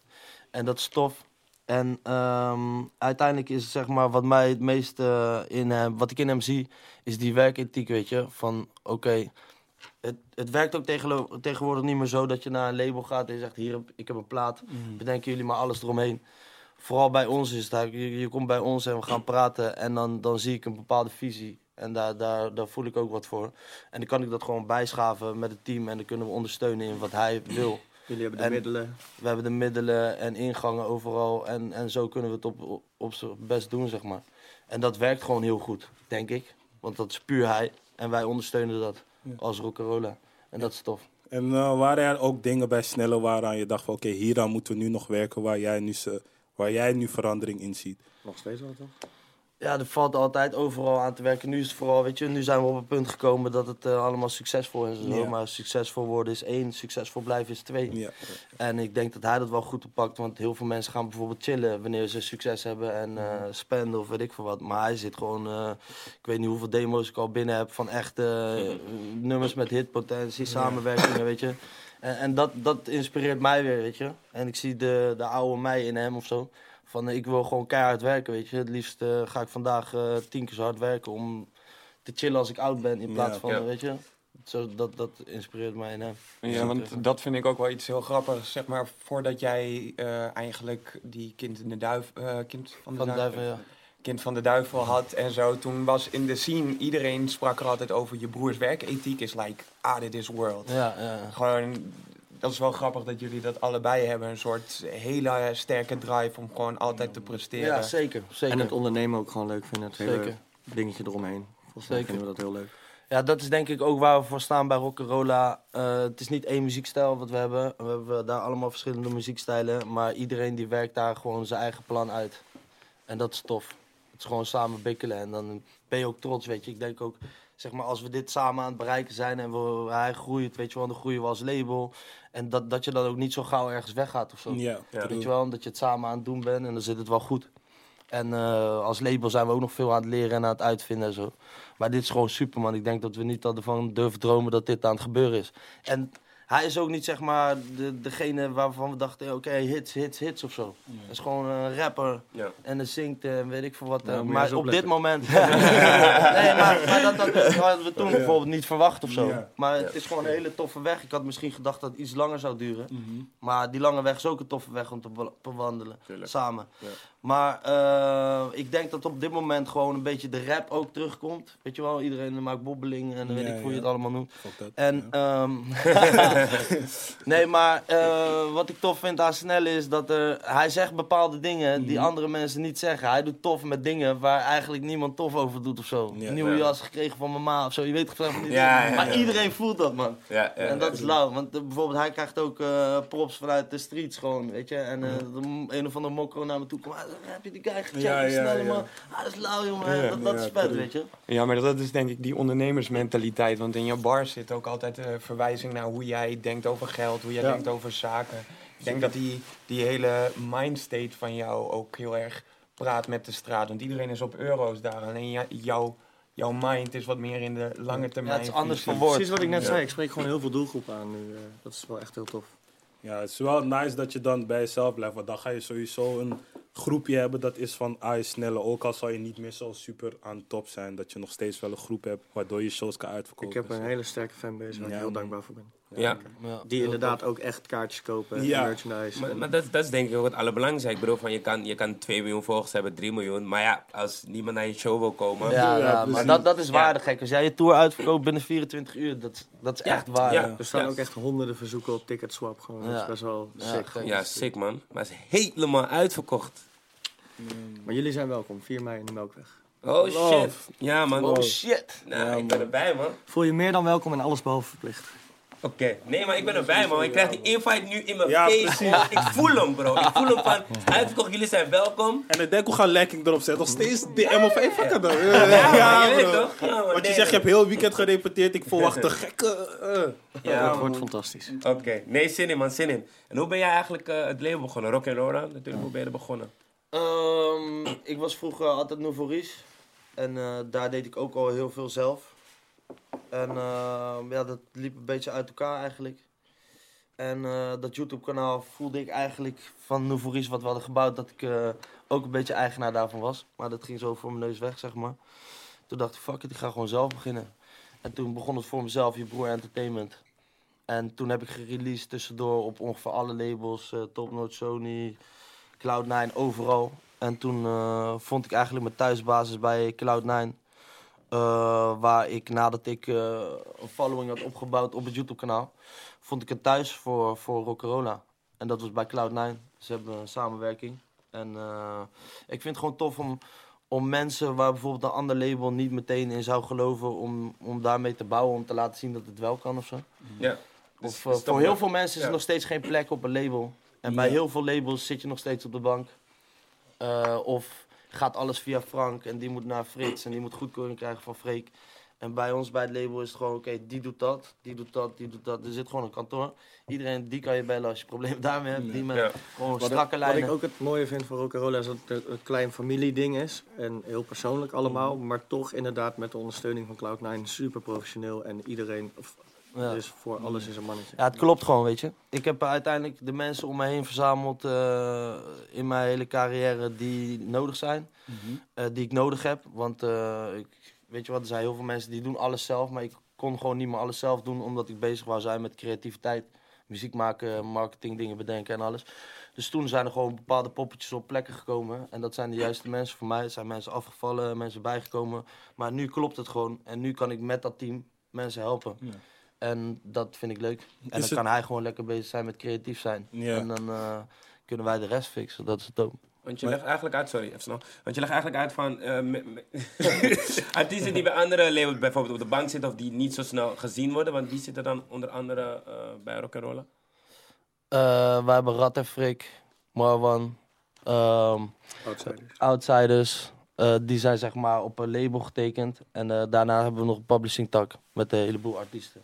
En dat is tof. En ehm, uiteindelijk is zeg maar wat mij het meeste in hem, wat ik in hem zie, is die werkethiek, weet je. Van oké, het, het werkt ook tegenwoordig niet meer zo dat je naar een label gaat en je zegt hier, heb- ik heb een plaat, bedenken jullie maar alles eromheen. Vooral bij ons is het je, je komt bij ons en we gaan praten en dan, dan zie ik een bepaalde visie. En daar, daar, daar voel ik ook wat voor. En dan kan ik dat gewoon bijschaven met het team en dan kunnen we ondersteunen in wat hij wil.
Jullie hebben de
En-
middelen.
We hebben de middelen en ingangen overal. En, en zo kunnen we het op, op, op z'n best doen, zeg maar. En dat werkt gewoon heel goed, denk ik. Want dat is puur hij. En wij ondersteunen dat als Rock'n'Rolla. En dat is tof.
En eh, waren er ook dingen bij Snelle waaraan je dacht van oké, hieraan moeten we nu nog werken waar jij nu, ze, waar jij nu verandering in ziet?
Nog steeds wel, toch?
Ja, er valt altijd overal aan te werken. Nu is het vooral, weet je, nu zijn we op een punt gekomen dat het eh, allemaal succesvol is.
Ja.
Maar succesvol worden is één, succesvol blijven is twee.
Ja.
En ik denk dat hij dat wel goed oppakt. Want heel veel mensen gaan bijvoorbeeld chillen wanneer ze succes hebben en eh, spenden of weet ik veel wat. Maar hij zit gewoon, eh, ik weet niet hoeveel demo's ik al binnen heb van echte nummers met hitpotentie, samenwerkingen, weet je. En, en dat, dat inspireert mij weer, weet je. En ik zie de, de oude mij in hem of zo. Van eh, ik wil gewoon keihard werken, weet je. Het liefst eh, ga ik vandaag eh, tien keer zo hard werken om te chillen als ik oud ben. In plaats
Ja.
van,
Ja.
weet je. Zo, dat, dat inspireert mij in hem.
Ja, want dat vind ik ook wel iets heel grappigs. Zeg maar, voordat jij eigenlijk die kind in de duif, kind van de,
Van de
duif-
duivel, ja.
kind van de duivel had en zo. Toen was in de scene, iedereen sprak er altijd over je broers werkethiek is like out of this world.
Ja, ja.
Gewoon, dat is wel grappig dat jullie dat allebei hebben. Een soort hele sterke drive om gewoon altijd te presteren.
Ja, zeker. zeker.
En het ondernemen ook gewoon leuk vinden. Het hele
Zeker.
dingetje eromheen. Volgens mij
Zeker.
vinden we dat heel leuk.
Ja, dat is denk ik ook waar we voor staan bij Rock'n'Rolla. Eh het is niet één muziekstijl wat we hebben. We hebben daar allemaal verschillende muziekstijlen. Maar iedereen die werkt daar gewoon zijn eigen plan uit. En dat is tof. Het is gewoon samen bikkelen en dan ben je ook trots, weet je. Ik denk ook, zeg maar, als we dit samen aan het bereiken zijn en we, hij groeit, weet je wel, dan groeien we als label. En dat, dat je dan ook niet zo gauw ergens weggaat of zo.
Ja,
Weet je wel, omdat je het samen aan het doen bent en dan zit het wel goed. En eh, als label zijn we ook nog veel aan het leren en aan het uitvinden en zo. Maar dit is gewoon super, man. Ik denk dat we niet hadden van durven dromen dat dit aan het gebeuren is. En hij is ook niet, zeg maar, de, degene waarvan we dachten, oké, hits, hits, hits of zo. Hij is gewoon een rapper
Ja.
en hij zingt en weet ik veel wat. eh,
Nou, je
maar op dit moment... nee, maar, maar dat, dat, dat hadden we toen bijvoorbeeld niet verwacht of zo.
Ja.
Maar het is gewoon een hele toffe weg. Ik had misschien gedacht dat het iets langer zou duren.
Mhm.
Maar die lange weg is ook een toffe weg om te be- bewandelen.
Tuurlijk.
Samen.
Ja.
Maar eh, ik denk dat op dit moment gewoon een beetje de rap ook terugkomt. Weet je wel, iedereen maakt bobbeling en weet
Ja,
ik hoe je
ja.
het allemaal noemt.
Dat.
En, ehm, nee, maar eh, wat ik tof vind aan Snelle is dat er, hij zegt bepaalde dingen
Mhm.
die andere mensen niet zeggen. Hij doet tof met dingen waar eigenlijk niemand tof over doet of zo.
Ja.
Nieuwe
Ja.
jas gekregen van mama of zo, je weet toch van die
Ja,
dingen.
ja,
Maar
ja.
iedereen voelt dat, man.
Ja, ja,
En dat
ja.
is lauw, want eh, bijvoorbeeld hij krijgt ook props vanuit de streets gewoon, weet je. En de- een of andere mokro naar me toe komt, heb je die guy gecheckt,
Ja, ja.
Ah, dat is lauw, jongen, dat, dat is vet, weet je.
Ja, maar dat is denk ik die ondernemersmentaliteit. Want in je bar zit ook altijd eh, verwijzing naar hoe jij denkt over geld, hoe jij
Ja.
denkt over zaken. Ik denk dat die, die hele mindstate van jou ook heel erg praat met de straat. Want iedereen is op euro's daar. Alleen jouw, jouw mind is wat meer in de lange termijn.
Ja, het is anders
visie.
verwoord.
Precies wat ik net
Ja.
zei, ik spreek gewoon heel veel doelgroepen aan nu. eh, dat is wel echt heel tof.
Ja, het is wel nice dat je dan bij jezelf blijft. Want dan ga je sowieso een groepje hebben dat is van ah, je snelle. Ook al zal je niet meer zo super aan top zijn. Dat je nog steeds wel een groep hebt waardoor je shows kan uitverkopen.
Ik heb een hele sterke fanbase waar
Ja,
ik heel
man.
dankbaar voor ben.
Ja.
Ja,
Die inderdaad ook echt kaartjes kopen,
Ja.
merchandise.
Maar,
en-
maar dat, dat is denk ik ook het allerbelangrijkste. Ik bedoel, van, je, kan, je kan 2 miljoen volgers hebben, 3 miljoen. Maar ja, als niemand naar je show wil komen.
Ja,
Ja,
ja, maar dat, dat is
Ja.
waardig gek. Als jij je tour uitverkoopt binnen 24 uur, dat, dat is
Ja,
echt waar.
ja.
Ja.
er staan
Ja.
ook echt honderden verzoeken op Ticketswap. Gewoon. Dat
Ja.
is best wel
Ja,
sick.
Ja, sick man. Maar het is helemaal uitverkocht.
Maar jullie zijn welkom, 4 mei in de Melkweg.
Oh shit. Ja man.
Oh shit.
Nou,
Ja,
ik ben erbij man.
Voel je meer dan welkom en alles behalve verplicht.
Oké. Nee, maar ik ben erbij man. Ik krijg die invite nu in mijn
Ja,
face.
precies.
gewoon. Ik voel hem bro. Ik voel hem van uitverkocht. Jullie zijn welkom.
En ik denk, hoe gaan lekking erop zetten? Nog steeds DM of even fucken dan.
Ja, man, je weet
bro.
toch? Ja, man,
Want je
nee,
zegt, je hebt heel het weekend gerepeteerd. Ik verwacht een gekke... eh.
Ja, man.
wordt fantastisch.
Oké, nee, zin in man, zin in. En hoe ben jij eigenlijk eh, het label begonnen? Rock Laura, natuurlijk, hoe ben je er begonnen?
Ehm, ik was vroeger altijd Nouveau En eh, daar deed ik ook al heel veel zelf. En ehm, ja, dat liep een beetje uit elkaar eigenlijk. En eh, dat YouTube-kanaal voelde ik eigenlijk van Nouveau wat we hadden gebouwd, dat ik eh, ook een beetje eigenaar daarvan was. Maar dat ging zo voor mijn neus weg, zeg maar. Toen dacht ik, fuck it, ik ga gewoon zelf beginnen. En toen begon het voor mezelf, je broer Entertainment. En toen heb ik gereleased tussendoor op ongeveer alle labels, eh Top Note, Sony, Cloud9, overal. En toen eh, vond ik eigenlijk mijn thuisbasis bij Cloud9. eh, waar ik nadat ik eh, een following had opgebouwd op het YouTube-kanaal, vond ik een thuis voor, voor Rockerola. En dat was bij Cloud9. Ze hebben een samenwerking. En ik vind het gewoon tof om, om mensen waar bijvoorbeeld een ander label niet meteen in zou geloven, om, om daarmee te bouwen, om te laten zien dat het wel kan of zo.
Ja.
Of,
Dus-
voor heel veel mensen is
ja.
er nog steeds geen plek op een label. En bij
Ja.
heel veel labels zit je nog steeds op de bank. Eh, of gaat alles via Frank en die moet naar Frits en die moet goedkeuring krijgen van Freek. En bij ons bij het label is het gewoon, oké, die doet dat, die doet dat, die doet dat. Er zit gewoon een kantoor. Iedereen, die kan je bellen als je problemen daarmee hebt. Die met
Ja.
gewoon
Wat,
strakke
ik, wat
lijnen.
ik ook het mooie vind van Rock'n'Roll is dat het een klein familieding is. En heel persoonlijk allemaal. Maar toch inderdaad met de ondersteuning van Cloud9 super professioneel. En iedereen, of,
Ja.
dus voor alles is een mannetje.
Ja, het klopt gewoon, weet je. Ik heb uiteindelijk de mensen om me heen verzameld eh, in mijn hele carrière die nodig zijn. eh, die ik nodig heb. Want eh, ik, weet je wat, er zijn heel veel mensen die doen alles zelf. Maar ik kon gewoon niet meer alles zelf doen omdat ik bezig wou zijn met creativiteit. Muziek maken, marketing, dingen bedenken en alles. Dus toen zijn er gewoon bepaalde poppetjes op plekken gekomen. En dat zijn de juiste mensen voor mij. Er zijn mensen afgevallen, mensen bijgekomen. Maar nu klopt het gewoon. En nu kan ik met dat team mensen helpen.
Ja.
En dat vind ik leuk. En dan
het-
kan hij gewoon lekker bezig zijn met creatief zijn.
Ja.
En dan eh, kunnen wij de rest fixen. Dat is het ook.
Want je legt eigenlijk uit, sorry, even snel. Want je legt eigenlijk uit van eh, me- me- artiesten die bij andere labels bijvoorbeeld op de bank zitten of die niet zo snel gezien worden, want die zitten dan onder andere eh, bij Rock'n'Rolla.
Eh wij hebben Rat en Frik, Marwan, ehm,
Outsiders.
Outsiders. Eh, die zijn zeg maar op een label getekend. En eh, daarna hebben we nog een publishing tak met een heleboel artiesten.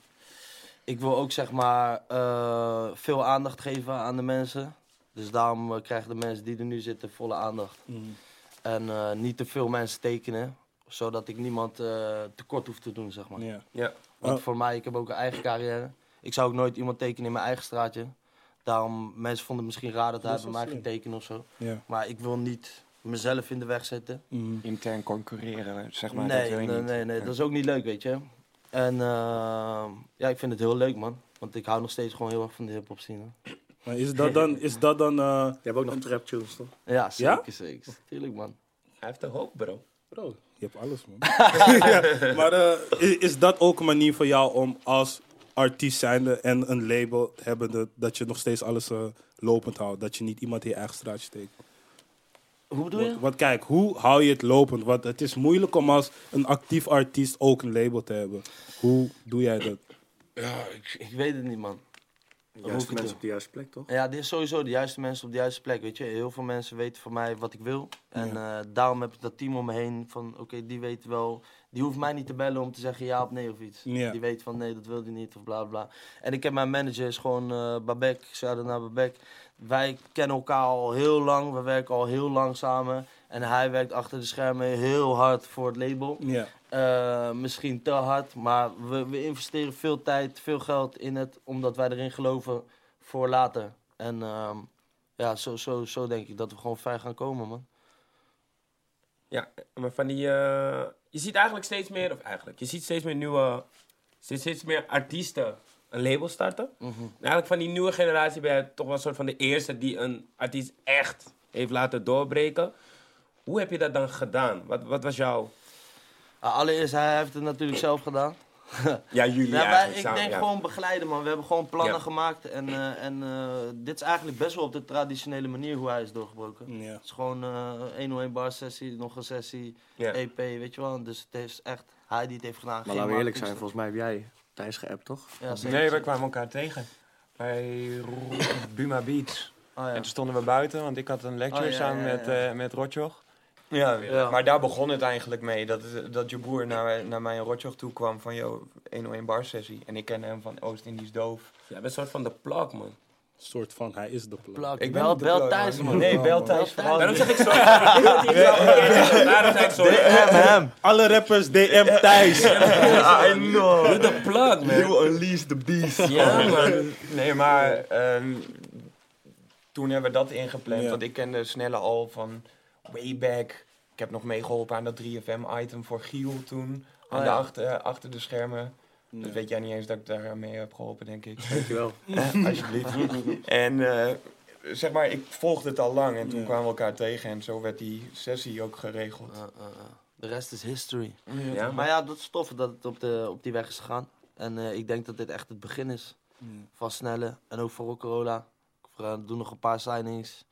Ik wil ook zeg maar eh, veel aandacht geven aan de mensen. Dus daarom eh, krijgen de mensen die er nu zitten volle aandacht. En eh, niet te veel mensen tekenen, zodat ik niemand eh, tekort hoef te doen, zeg maar.
Ja.
Ja.
Want
Oh.
voor mij, ik heb ook een eigen carrière. Ik zou ook nooit iemand tekenen in mijn eigen straatje. Daarom, mensen vonden het misschien raar dat hij
Dat
bij mij ging tekenen of zo.
Ja.
Maar ik wil niet mezelf in de weg zetten.
Mhm.
Intern concurreren, zeg maar. dat
nee,
wil je
nee,
niet.
nee, nee, dat is ook niet leuk, weet je. En eh, ja, ik vind het heel leuk, man. Want ik hou nog steeds gewoon heel erg van de hip-hop scene.
Maar is dat dan, is dat dan eh,
Je hebt ook nog trap tunes, toch?
Ja, zeker,
Ja?
zeker. Tuurlijk, man.
Hij heeft een hoop, bro.
Bro, je hebt alles, man. ja, maar eh, is dat ook een manier voor jou om als artiest zijnde en een label hebbende, dat je nog steeds alles eh, lopend houdt? Dat je niet iemand in je eigen straatje steekt?
Hoe bedoel je?
Want, want kijk, hoe hou je het lopend? Want het is moeilijk om als een actief artiest ook een label te hebben. Hoe doe jij dat?
Ja, ik, ik weet het niet, man.
Juiste
moet ik
mensen
doen?
op de juiste plek, toch?
Ja, dit is sowieso de juiste mensen op de juiste plek, weet je. Heel veel mensen weten van mij wat ik wil. En eh, daarom heb ik dat team om me heen van, oké, die weet wel... Die hoeft mij niet te bellen om te zeggen ja of nee of iets.
Ja.
Die weet van, nee, dat wil hij niet of bla bla. En ik heb mijn manager, is gewoon eh Babek, shout naar Babek. Wij kennen elkaar al heel lang, we werken al heel lang samen. En hij werkt achter de schermen heel hard voor het label.
Ja.
Eh, misschien te hard, maar we, we investeren veel tijd, veel geld in het, omdat wij erin geloven voor later. En ehm, ja, zo, zo, zo denk ik dat we gewoon ver gaan komen, man.
Ja, maar van die... eh, je ziet eigenlijk steeds meer, of eigenlijk, je ziet steeds meer nieuwe... Steeds, steeds meer artiesten een label starten. En eigenlijk van die nieuwe generatie ben je toch wel een soort van de eerste die een artiest echt heeft laten doorbreken. Hoe heb je dat dan gedaan? Wat, wat was jouw...
Ah, allereerst, hij heeft het natuurlijk zelf gedaan.
Ja, jullie
Ja, wij,
eigenlijk
ik
samen,
denk
ja.
gewoon begeleiden, man. We hebben gewoon plannen
Ja.
gemaakt. En, eh, en eh, dit is eigenlijk best wel op de traditionele manier hoe hij is doorgebroken.
Ja.
Het is gewoon eh 101 bar sessie, nog een sessie,
Ja.
EP, weet je wel. Dus het is echt hij die het heeft gedaan.
Maar laten we eerlijk zijn, volgens mij heb jij Thijs geappt, toch?
Nee, we kwamen elkaar tegen. Bij Buma Beats.
Ja.
En toen stonden we buiten, want ik had een lecture
Oh, ja,
samen
ja, ja,
met, met Rotjoch. Ja,
Ja.
maar daar begon het eigenlijk mee. Dat, dat je broer naar, naar mij en Rotjoch toe kwam van, joh, 101 bar sessie. En ik kende hem van Oost-Indisch Doof.
Ja, bent een soort van de plug, man.
soort van, hij is de plug.
Plak.
Ik ben
bel, bel
plug,
Thijs, man.
Nee, bel Thijs
Thijs.
vooral.
Daarom zeg ik sorry. Daarom zeg ik
hem.
Alle rappers DM Thijs.
I know.
Doe de plug, man.
unleash the beast.
Ja, man.
Nee, maar ehm, toen hebben we dat ingepland. Want ik kende Snelle al van way back. Ik heb nog meegeholpen aan dat 3FM-item voor Giel toen. Aan
Oh,
de
ja.
achter, achter de schermen. Dat weet jij niet eens dat ik daar mee heb geholpen, denk ik.
Dankjewel.
Eh, Alsjeblieft. en eh, zeg maar, ik volgde het al lang. En toen
Ja.
kwamen we elkaar tegen. En zo werd die sessie ook geregeld.
Uh, uh, uh. De rest is history.
Ja,
Maar ja, dat is tof dat het op, de, op die weg is gegaan. En eh, ik denk dat dit echt het begin is van Snelle. En ook voor Corolla. We doen nog een paar signings.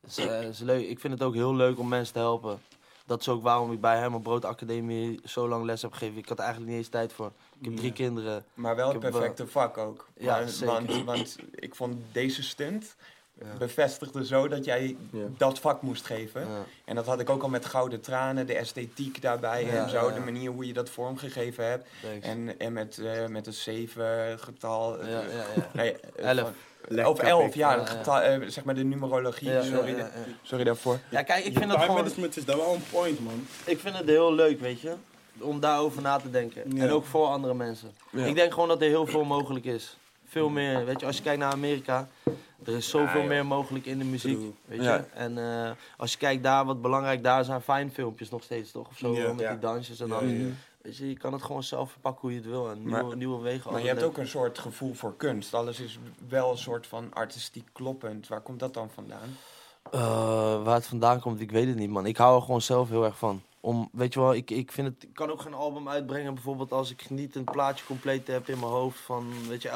Het is, eh, is leuk. Ik vind het ook heel leuk om mensen te helpen. Dat is ook waarom ik bij hem op Brood Academie zo lang les heb gegeven. Ik had eigenlijk niet eens tijd voor. Ik heb drie
Ja.
kinderen.
Maar wel het
heb
perfecte vak ook.
Ja,
Maar-
zeker.
Want, want ik vond deze stunt
Ja.
bevestigde zo dat jij
Ja.
dat vak moest geven. En dat had ik ook al met Gouden Tranen, de esthetiek daarbij en zo. De manier hoe je dat vormgegeven hebt.
Thanks.
En, en met, eh met een zeven getal.
Ja, ja, ja.
Nee, eh,
Elf.
van-
Lekker
Of elf, ja.
Ja,
getal, eh, zeg maar de numerologie.
Ja,
sorry, sorry daarvoor.
Ja, kijk, ik vind het gewoon...
management is daar wel een point, man.
Ik vind het heel leuk, weet je. Om daarover na te denken.
Ja.
En ook voor andere mensen. Ik denk gewoon dat er heel veel mogelijk is. Veel meer. Weet je, als je kijkt naar Amerika. Er is zoveel meer mogelijk in de muziek. Weet je?
Ja.
En eh, als je kijkt daar, wat belangrijk daar zijn, fijn filmpjes nog steeds toch? Of zo,
Ja.
met
Ja.
die dansjes en
Ja,
dan. Weet je, je kan het gewoon zelf verpakken hoe je het wil. En
Maar-
nieuwe, nieuwe wegen.
Maar je hebt ook een soort gevoel voor kunst. Alles is wel een soort van artistiek kloppend. Waar komt dat dan vandaan?
Eh, waar het vandaan komt, ik weet het niet, man. Ik hou er gewoon zelf heel erg van. Om, weet je wel, ik, ik vind het, ik kan ook geen album uitbrengen, bijvoorbeeld als ik niet een plaatje compleet heb in mijn hoofd van, weet je,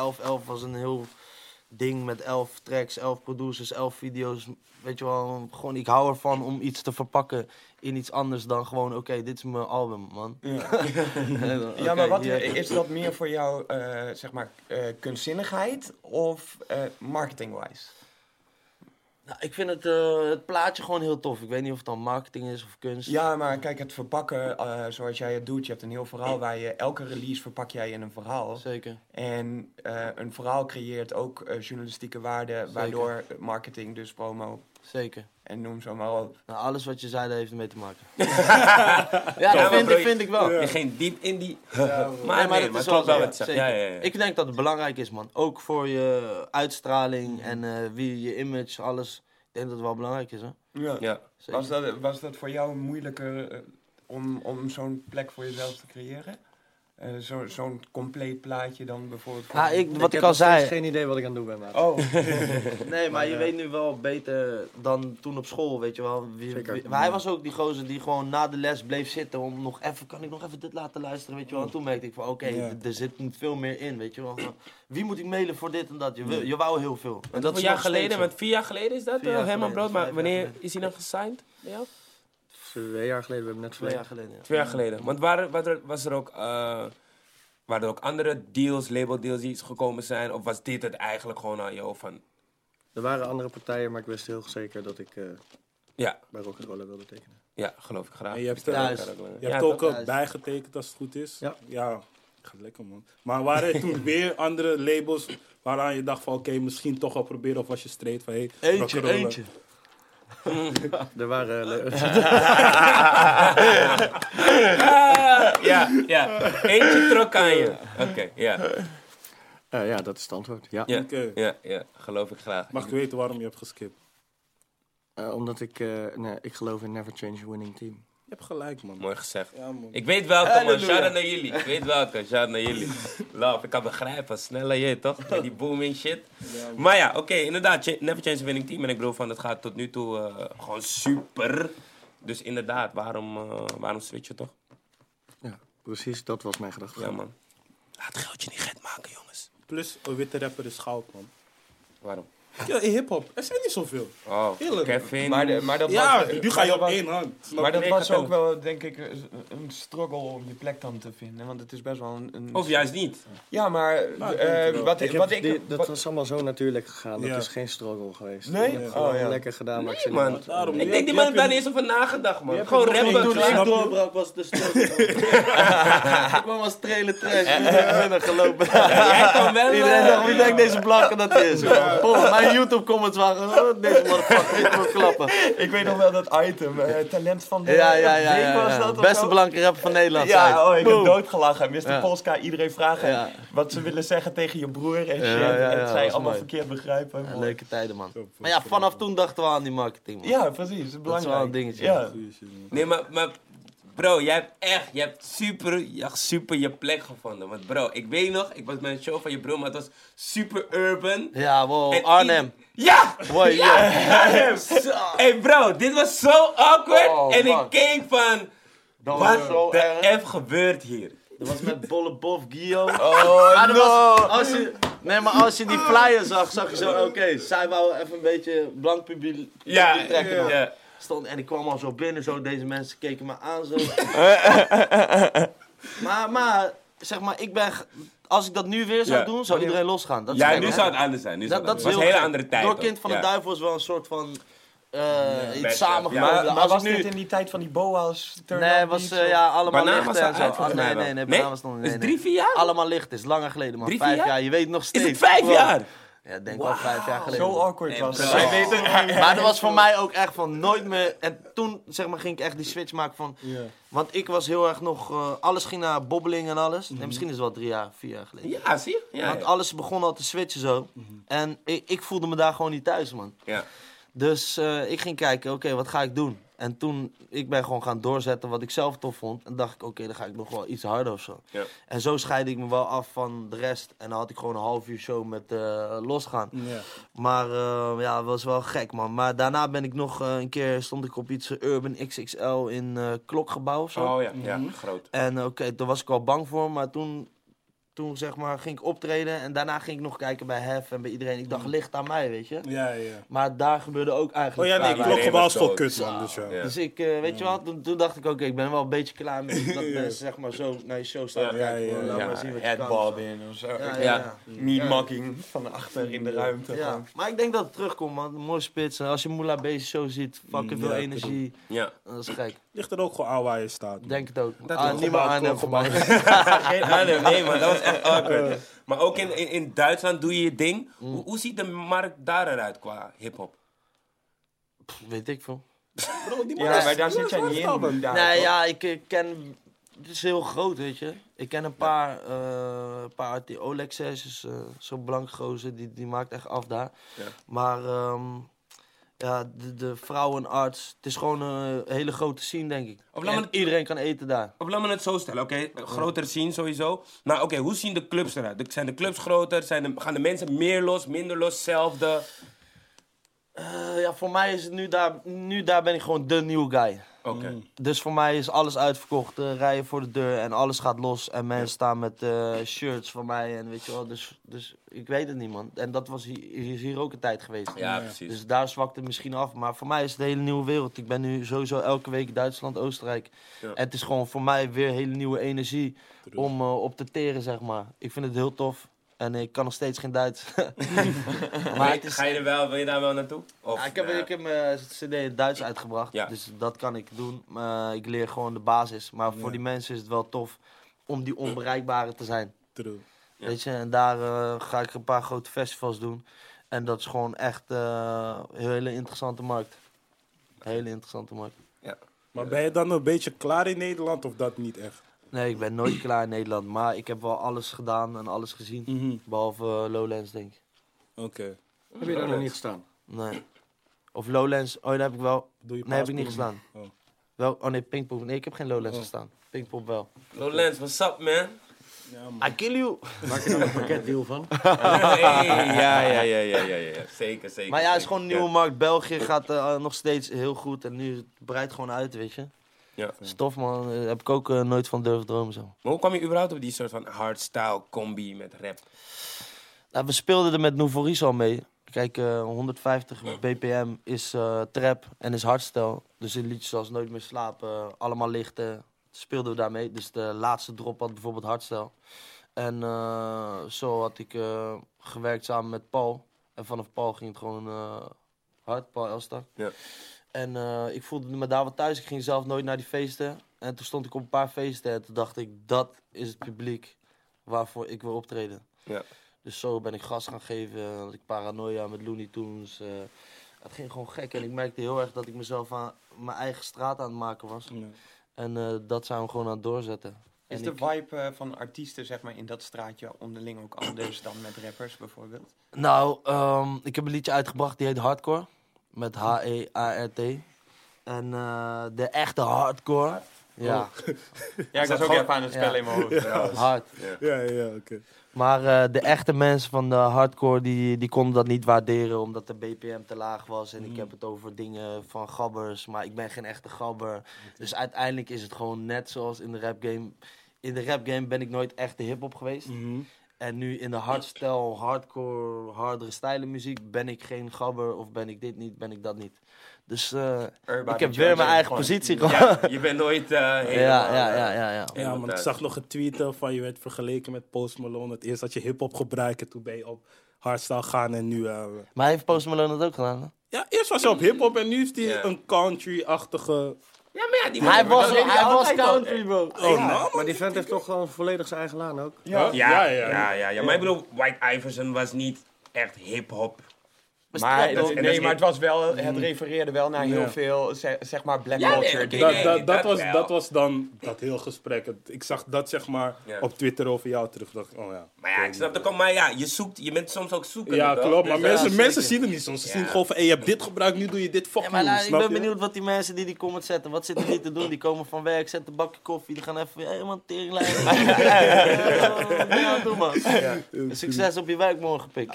11-11 was een heel ding met 11 tracks, 11 producers, 11 video's. Weet je wel, gewoon, ik hou ervan om iets te verpakken in iets anders dan gewoon, oké, dit is mijn album, man.
Ja, ja maar wat, is dat meer voor jou, eh, zeg maar, eh, kunstzinnigheid of eh, marketing-wise?
Nou, ik vind het, eh, het plaatje gewoon heel tof. Ik weet niet of het dan marketing is of kunst.
Ja, maar kijk, het verpakken eh, zoals jij het doet. Je hebt een heel verhaal waar je elke release verpak jij in een verhaal.
Zeker.
En eh, een verhaal creëert ook journalistieke waarde, waardoor marketing, dus promo
Zeker.
en noem zo maar op.
Nou, alles wat je zei, daar heeft ermee te maken. ja,
Ja,
dat vind, ik, vind ik wel.
Je ging diep in die...
Nee,
maar nee,
dat
maar
is
klopt wel wat. Ja, ja, ja.
Ik denk dat het belangrijk is, man. Ook voor je uitstraling en eh, wie je image, alles. Ik denk dat het wel belangrijk is, hè.
Ja. Was, dat, was dat voor jou moeilijker eh, om, om zo'n plek voor jezelf te creëren? Eh, zo- Zo'n compleet plaatje dan bijvoorbeeld? voor-
Ah, ik, wat ik,
heb
al
nog steeds
zei.
geen idee wat ik aan het doen ben.
Oh,
Nee, maar je weet nu wel beter dan toen op school, weet je wel. Wie- maar hij was ook die gozer die gewoon na de les bleef zitten om nog even, kan ik nog even dit laten luisteren, weet je wel. En toen merkte ik van, oké,
Ja.
er zit veel meer in, weet je wel. Wie moet ik mailen voor dit en dat? Je, wil, je wou heel veel. En
Dat
is
jaar geleden, want vier jaar geleden is dat, Herman
geleden,
Brood. Maar wanneer is hij dan gesigned bij jou?
Twee jaar geleden, we hebben net
Twee jaar geleden, ja.
Twee jaar geleden. Want waar, waar er, was er ook, eh, waren er ook andere deals, label deals die gekomen zijn? Of was dit het eigenlijk gewoon aan jou van...
Er waren andere partijen, maar ik wist heel zeker dat ik eh,
Ja,
bij Rock'n'Roller wilde tekenen.
ja, geloof ik graag.
En je hebt, eh,
ook
Je hebt al bijgetekend als het goed is.
Ja.
Ja, gaat lekker man. Maar waren er toen weer andere labels waaraan je dacht van oké, misschien toch wel proberen of was je straight van hey,
Eentje, eentje.
Er waren...
Ah, ja, ja. Eentje trok aan je. Oké, ja.
Eh, ja, dat is het antwoord. Ja.
Ja, ja, ja, geloof ik graag.
Mag ik weten waarom je hebt geskipt?
Eh, omdat ik... eh, nee, ik geloof in never change a winning team.
Je hebt gelijk man.
Mooi gezegd.
Ja man.
Ik weet welke, man. Shout-out naar jullie. Ik weet welke. Shout-out naar jullie. Love, ik kan begrijpen. Sneller je, toch? Met die booming shit. Maar ja, oké, inderdaad. Never Change a Winning Team. En ik bedoel van, het gaat tot nu toe eh, gewoon super. Dus inderdaad, waarom, eh, waarom switch je toch?
Ja, precies. Dat was mijn gedachte.
Ja, man. Laat geldje niet gek maken, jongens.
Plus, een witte rapper is goud man.
Waarom?
Ja, in hip-hop, er zijn niet zoveel.
Oh,
Heerlijk.
Kevin.
maar, de- maar dat
Ja,
was,
nu ga
maar
je op
was-
één hand. Snap
Maar dat was ook wel, denk ik, een struggle om je plek dan te vinden. Want het is best wel een... een
Of juist niet.
Ja, maar
Nou, ik
eh, wat,
Ik
ik, wat ik...
die- dat
wat-
was allemaal zo natuurlijk gegaan.
Ja.
Dat is geen struggle geweest.
Nee?
Ik heb
Oh, ja.
lekker gedaan wat ik in
Man.
Daarom,
ik denk die man heeft daar niet eens over nagedacht, man. Gewoon rappen.
Toen ik doorbrak was de struggle. ik kwam als trailer trash. binnen gelopen.
Jij kan wel...
Iedereen
eh,
dacht, wie denkt deze blanke dat is? Boom, mijn YouTube comments waren, oh, deze motherfucker, ik moet klappen.
Ik weet nog wel dat item, eh, talent van de
Ja, ja, ja.
week
ja,
was
ja.
dat of
Beste blanke rapper van Nederland.
Ja, oh, ik heb doodgelachen. Mr.
Ja.
Polska, iedereen vragen
Ja.
wat ze willen zeggen tegen je broer en shit.
Ja, ja, ja,
en
dat
zij allemaal
mooi.
verkeerd begrijpen.
Leuke tijden, man. Maar ja, vanaf toen dachten we aan die marketing, man.
Ja, precies. Dat is
Dat is
belangrijk.
wel een dingetje.
Nee, maar, maar bro, jij hebt echt, je hebt super, je hebt super je plek gevonden. Want bro, ik weet nog, ik was met een show van je broer, maar het was super urban.
Ja, wow,
En
Arnhem.
i- Ja!
Boy,
ja! Arnhem. Hey bro, dit was zo awkward.
Oh,
en ik keek van,
Dat
wat
zo
de
erg.
F gebeurt hier?
Dat was met Bolle Bof, Guillaume.
Oh,
dat
no.
was, als je, nee, maar als je die flyer zag, zag je zo, oké, zij wou even een beetje blank publiek
Ja,
trekken.
ja.
Stond, en ik kwam al zo binnen, zo, deze mensen keken me aan zo. maar, maar, zeg maar, ik ben, als ik dat nu weer zou
Ja.
doen, zou iedereen losgaan. Dat is
Ja,
gek,
nu
hè?
zou het anders zijn. Nu zou
Dat,
het
dat is
anders.
heel
het was een hele
gek.
andere tijd.
Door
ook.
Kind van
Ja.
de Duivel is wel een soort van, eh iets
Best,
samengekomen.
ja.
Maar,
als
was
ik nu,
dit in die tijd van die boa's?
Nee, was
beats,
eh,
of-
ja, allemaal
Banaan
licht en zo.
volgens
nee,
mij
nee,
wel.
nee, banaan was nog niet.
Is
nee,
het drie, vier jaar?
Allemaal licht is langer geleden, man.
Drie,
vijf jaar?
jaar?
Je weet nog
Is
steeds.
het vijf
Wow.
jaar?
Ja, ik denk wel vijf jaar geleden.
Zo awkward was het.
Maar dat was voor mij ook echt van nooit meer. En toen zeg maar, ging ik echt die switch maken van. Want ik was heel erg nog. eh, alles ging naar bobbeling en alles. Nee, misschien is het wel drie jaar, vier jaar geleden.
Ja, zie je? Ja,
Want
ja.
alles begon al te switchen zo. En ik, ik voelde me daar gewoon niet thuis, man.
ja.
Dus eh, ik ging kijken, oké, wat ga ik doen? En toen, ik ben gewoon gaan doorzetten wat ik zelf tof vond. En dacht ik, oké, dan ga ik nog wel iets harder of zo.
Ja.
En zo scheidde ik me wel af van de rest. En dan had ik gewoon een half uur show met eh, losgaan.
Ja.
Maar eh, ja, het was wel gek, man. Maar daarna ben ik nog eh, een keer, stond ik op iets Urban XXL in eh Klokgebouw of zo.
Oh ja, ja, groot.
En oké, toen was ik wel bang voor, maar toen, toen zeg maar, ging ik optreden en daarna ging ik nog kijken bij Hef en bij iedereen. Ik dacht, licht aan mij, weet je.
Ja, ja.
Maar daar gebeurde ook
Oh
eigenlijk
ja, nee,
vrij
klok
weinig.
was
dood.
voor kut, man. Dus ja.
Ja.
Dus ik, eh, weet je wat, toen, toen dacht ik, oké, ik ben wel een beetje klaar met dat mensen zeg maar zo naar je show staan.
Ja,
kijken,
ja, ja,
Laat
Ja,
maar zien wat je
headball
kan.
in of zo.
Ja, ja,
Ja.
ja.
Niet
Ja.
makking van achter in de ruimte.
Ja, maar ik denk dat het terugkomt, man. Een mooie spits. En als je Moula bezig show ziet, fucking
Mm,
veel
ja,
energie.
Ja.
Dat is gek.
Ligt er ook gewoon aan waar je staat.
Denk het ook.
Dat
ah,
is
niet meer
gebouwd,
aannemen voor mij.
Geen adem, nee dat was echt awkward. Maar ook in, in, in Duitsland doe je je ding. Hoe, hoe ziet de markt daar eruit qua hip-hop?
Weet ik veel.
Bro, die man
Ja, maar daar zit jij niet in.
nee,
toch?
ja, ik ken... Het is heel groot, weet je. Ik ken een paar, eh een paar die Olexes, is eh, zo'n blank gozer, die, die maakt echt af daar.
Ja.
Maar ehm, ja, de, de vrouwenarts, het is gewoon een hele grote scene, denk ik.
Of laat me-
iedereen kan eten daar.
Of laat me het zo stellen, oké? Een Grotere scene sowieso. Maar oké, hoe zien de clubs eruit? De- Zijn de clubs groter? Zijn de, gaan de mensen meer los, minder los, hetzelfde?
Eh, ja, voor mij is het nu daar, nu daar ben ik gewoon de nieuwe guy.
Oké.
Dus voor mij is alles uitverkocht, eh, rijden voor de deur en alles gaat los. En mensen staan met eh, shirts van mij en weet je wel. Dus, dus ik weet het niet, man. En dat was hier, hier is hier ook een tijd geweest.
Ja, precies.
Dus daar zwakt het misschien af. Maar voor mij is het een hele nieuwe wereld. Ik ben nu sowieso elke week Duitsland, Oostenrijk.
Ja.
En het is gewoon voor mij weer hele nieuwe energie om eh, op te teren, zeg maar. Ik vind het heel tof. En ik kan nog steeds geen Duits.
maar is... Ga je er wel, wil je daar wel naartoe? Of,
Ja, ik heb,
ja.
ik heb mijn cd in het Duits uitgebracht,
Ja.
dus dat kan ik doen. Maar ik leer gewoon de basis. Maar voor
Ja.
die mensen is het wel tof om die onbereikbare te zijn.
True.
Ja.
Weet je, en daar eh, ga ik een paar grote festivals doen. En dat is gewoon echt eh, een hele interessante markt. Hele interessante markt.
Maar ben je dan een beetje klaar in Nederland of dat niet echt?
Nee, ik ben nooit klaar in Nederland. Maar ik heb wel alles gedaan en alles gezien. Behalve eh, Lowlands, denk ik.
Oké.
Heb je daar nog niet gestaan?
Nee. Of Lowlands, oh, daar heb ik wel.
Doe je
Nee, heb ik niet gestaan.
Oh.
Wel, oh nee, Pinkpop. Nee, ik heb geen Lowlands
Oh.
gestaan. Pinkpop wel.
Lowlands, what's up, man?
Ja, man.
I kill you!
Maak je dan een pakketdeal van?
Hey, ja, ja, ja, ja, ja, ja. Zeker, zeker.
Maar ja, het is gewoon een nieuwe markt. België gaat eh, nog steeds heel goed. En nu het breidt gewoon uit, weet je.
Ja.
Stof man, daar heb ik ook eh, nooit van durven dromen zo.
Maar hoe kwam je überhaupt op die soort van hardstyle combi met rap?
Nou, we speelden er met Nouveau al mee. Kijk, eh, 150 bpm is eh, trap en is hardstyle. Dus in liedjes zoals Nooit meer slapen, allemaal lichten, speelden we daarmee. Dus de laatste drop had bijvoorbeeld hardstyle. En eh, zo had ik eh, gewerkt samen met Paul. En vanaf Paul ging het gewoon eh, hard, Paul Elstak.
Ja.
En eh, ik voelde me daar wat thuis. Ik ging zelf nooit naar die feesten. En toen stond ik op een paar feesten en toen dacht ik, dat is het publiek waarvoor ik wil optreden.
Ja.
Dus zo ben ik gas gaan geven. Had ik paranoia met Looney Tunes. eh. het ging gewoon gek. En ik merkte heel erg dat ik mezelf aan mijn eigen straat aan het maken was.
Ja.
En eh, dat zijn we gewoon aan het doorzetten.
Is
En
de
ik-
vibe van artiesten zeg maar, in dat straatje onderling ook anders dan met rappers bijvoorbeeld?
Nou, ehm, ik heb een liedje uitgebracht die heet Hardcore. Met H-E-A-R-T. En eh, de echte hardcore. Ja,
Ja, ik was ook even aan het spellen
ja.
in mijn hoofd. trouwens.
hard.
Ja, ja, oké.
Maar eh, de echte mensen van de hardcore, die, die konden dat niet waarderen omdat de BPM te laag was. En ik heb het over dingen van gabbers, maar ik ben geen echte gabber. Dus uiteindelijk is het gewoon net zoals in de rap game. In de rap game ben ik nooit echt de hip-hop geweest.
Mhm.
En nu in de hardstyle, hardcore, hardere stijlen muziek ben ik geen gabber of ben ik dit niet, ben ik dat niet. Dus eh, ik heb weer mijn eigen
gewoon-
positie gewoon.
Ja, je bent nooit eh helemaal...
Ja, ja, ja, ja, ja.
Ja, man, ik zag nog een tweet van je werd vergeleken met Post Malone. Het eerst dat je hip-hop gebruiken, toen ben je op hardstyle gaan en nu. eh,
Maar heeft Post Malone dat ook gedaan? hè?
ja, eerst was hij op hip-hop en nu is hij een country-achtige.
Ja, maar ja, die
Hij was, hij was country, bro.
Oh, nou,
Maar die vent heeft toch gewoon volledig zijn eigen laan ook?
Ja,
Ja,
ja,
ja,
ja.
ja, ja, Maar ik bedoel, White Iverson was niet echt hip-hop.
Maar,
dat-
het-
dat
nee, maar het, was wel, het refereerde wel naar heel
Ja.
veel, zeg, zeg maar, black
Ja,
culture dingen.
Dat,
nee,
dat, dat,
dat
was, dat was dan dat heel gesprek. Ik zag dat zeg maar
Ja.
op Twitter over jou terug. Dacht oh ja.
Maar ja, ik snap dat. Maar ja, je zoekt, je bent soms ook zoeken.
Ja, klopt. Maar
Dus,
mensen,
ja,
mensen zien het niet soms. Ze
Ja.
zien gewoon van, hey, je hebt dit gebruikt, nu doe je dit. Fuck
Ja, maar
you,
nou, ik ben
je?
benieuwd wat die mensen die die comments zetten, wat zitten die te doen? Die komen van werk, zetten een bakje koffie, die gaan even, hé man, teringlijn. Het doen, man? Succes op je werk morgen, pik.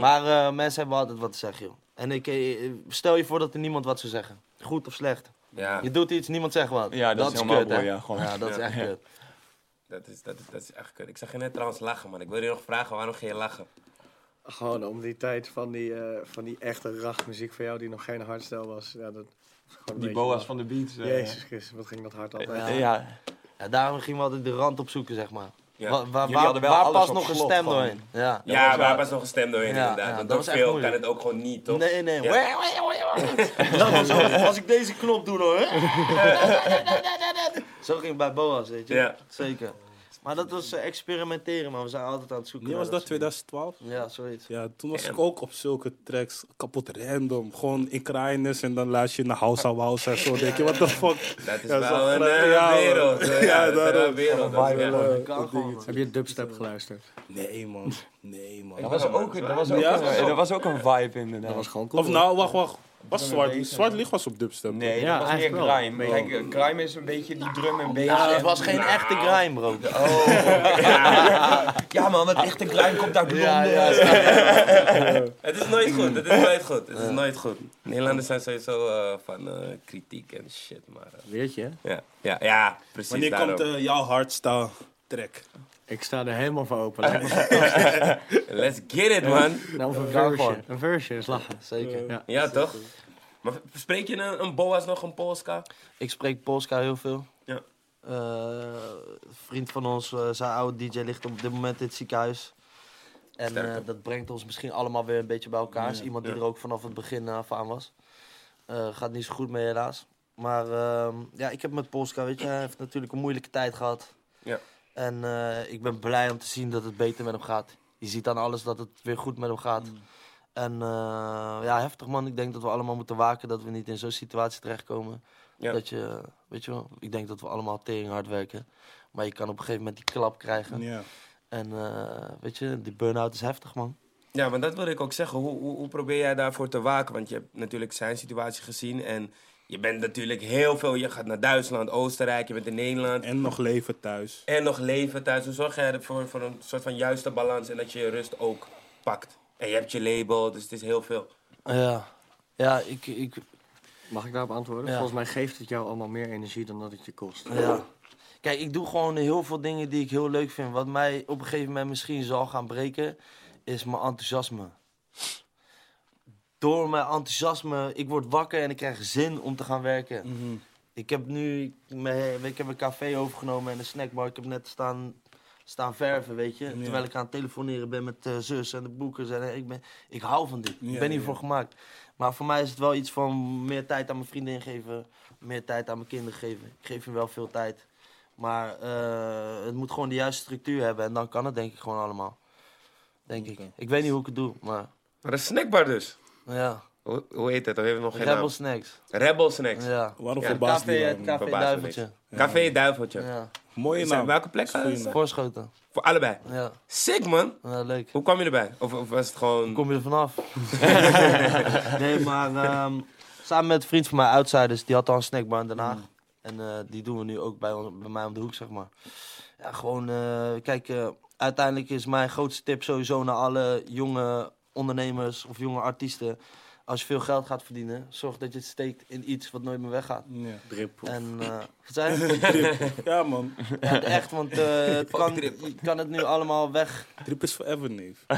Maar eh, mensen hebben altijd wat te zeggen, joh. En ik, eh, stel je voor dat er niemand wat zou zeggen. Goed of slecht.
Ja.
Je doet iets, niemand zegt wat.
Ja, dat is helemaal
kut, hè?
mooi, ja, gewoon.
Ja, dat is
Ja.
echt kut.
Dat is, dat, is, dat is echt kut. Ik zag je net trouwens lachen, man. Ik wil je nog vragen, waarom ga je lachen?
Gewoon om die tijd van die, eh, van die echte rachtmuziek van jou die nog geen hardstyle was. Ja, dat was gewoon een
Die
beetje
boa's van de beats. eh.
Jezus Christus, wat ging dat hard altijd.
Ja.
Ja.
Ja, daarom gingen we altijd de rand opzoeken, zeg maar.
Ja.
Wa- waar
hadden wel
waar
alles
past
op
nog een stem doorheen? Ja.
Ja,
was
waar
wel-
was nog een stem doorheen
Ja,
inderdaad.
ja,
Want
dat
veel kan het ook gewoon niet, toch?
Nee, nee.
Ja.
Dat was zo. Als ik deze knop doe, hoor. Zo ging het bij Boas, weet je.
Ja.
Zeker. Maar dat was eh, experimenteren, man. We zijn altijd aan het zoeken.
Nee, was dat
soort
2012?
dingen. Ja, zoiets.
Ja, toen was ik ook op zulke tracks kapot random. Gewoon in Kraaienis en dan luister je naar House of House en zo. denk je, what the fuck?
Dat is
Ja,
wel een eh, wereld.
Ja,
Ja, dat is een wereld.
Heb je dubstep geluisterd?
Nee, man. Nee, man.
Dat was ook, dat was ook,
Ja?
een, dat was ook een vibe inderdaad.
Dat was gewoon cool.
Of nou, wacht, wacht. Was
een
Zwart, Zwart Licht was op dubstep.
Nee,
Ja,
dat was meer grime. Kijk, eh, grime is een beetje die drum en bass.
Ja, het was geen echte grime, bro.
Oh, ja man, het echte grime komt uit Londen.
Ja, ja,
Het is nooit goed, het is nooit goed. Het is nooit goed. Nederlanders zijn sowieso eh, van eh, kritiek en shit, maar...
Weet je,
ja, ja, ja, precies
Wanneer
daarom.
komt jouw hardstyle track?
Ik sta er helemaal voor open.
Let's get it, man.
Nou, of een
gewoon.
Een verse is lachen.
Zeker.
Ja.
Ja, toch? Maar spreek je een, een Boas nog, een Polska?
Ik spreek Polska heel veel.
Ja.
Eh, een vriend van ons, eh, zijn oude DJ, ligt op dit moment in het ziekenhuis. En eh, dat brengt ons misschien allemaal weer een beetje bij elkaar. Is iemand die
Ja.
er ook vanaf het begin af aan was. Eh, gaat niet zo goed mee helaas. Maar ehm, ja, ik heb met Polska, weet je, hij heeft natuurlijk een moeilijke tijd gehad.
Ja.
En eh, ik ben blij om te zien dat het beter met hem gaat. Je ziet aan alles dat het weer goed met hem gaat.
Mm.
En eh, ja, heftig man. Ik denk dat we allemaal moeten waken dat we niet in zo'n situatie terechtkomen.
Ja.
Dat je, weet je wel, ik denk dat we allemaal tering hard werken. Maar je kan op een gegeven moment die klap krijgen.
Ja.
En eh, weet je, die burn-out is heftig man.
Ja, maar dat wilde ik ook zeggen. Hoe, hoe, hoe probeer jij daarvoor te waken? Want je hebt natuurlijk zijn situatie gezien en je bent natuurlijk heel veel... Je gaat naar Duitsland, Oostenrijk, je bent in Nederland
En nog leven thuis.
en nog leven thuis. Hoe zorg jij ervoor voor een soort van juiste balans en dat je je rust ook pakt? En je hebt je label, dus het is heel veel.
Ja, ja ik, ik,
Mag ik daarop antwoorden?
Ja.
Volgens mij geeft het jou allemaal meer energie dan dat het je kost.
ja. Kijk, ik doe gewoon heel veel dingen die ik heel leuk vind. Wat mij op een gegeven moment misschien zal gaan breken, is mijn enthousiasme. Door mijn enthousiasme, ik word wakker en ik krijg zin om te gaan werken. Ik heb nu, mijn- ik heb een café overgenomen en een snackbar. Ik heb net staan, staan verven, weet je. Terwijl ik aan het telefoneren ben met de zus en de boekers. En eh, ik, ben, ik hou van dit. ik
Ja,
ben
ja.
hiervoor gemaakt. Maar voor mij is het wel iets van meer tijd aan mijn vriendin geven. Meer tijd aan mijn kinderen geven. Ik geef hem wel veel tijd. Maar eh, het moet gewoon de juiste structuur hebben. En dan kan het denk ik gewoon allemaal. Denk ik. Ik weet niet hoe ik het doe, maar
Maar een snackbar dus.
Ja.
Hoe, hoe heet het? Dat heeft nog geen
Rebel
naam.
Snacks.
Rebel Snacks.
Ja.
Waarom
Ja,
verbaast
Café, het
man?
café Duiveltje.
Café Duiveltje.
Ja.
Mooie
Is er-
naam.
welke plek? Eh,
naam.
Voorschoten.
Voor allebei.
Ja.
Sick man.
ja, leuk.
Hoe kwam je erbij? Of, of was het gewoon...
Kom je er vanaf? nee, maar ehm, samen met een vriend van mij, Outsiders, die had al een snackbar in Den Haag. En eh, die doen we nu ook bij, ons- bij mij om de hoek, zeg maar. Ja, gewoon, eh, kijk, eh, uiteindelijk is mijn grootste tip sowieso naar alle jonge ondernemers of jonge artiesten. Als je veel geld gaat verdienen, zorg dat je het steekt in iets wat nooit meer weggaat.
Ja.
Drip.
En, eh wat zei je?
ja, man.
Ja, echt, want eh, het kan, je kan het nu allemaal weg.
Drip is forever, neef.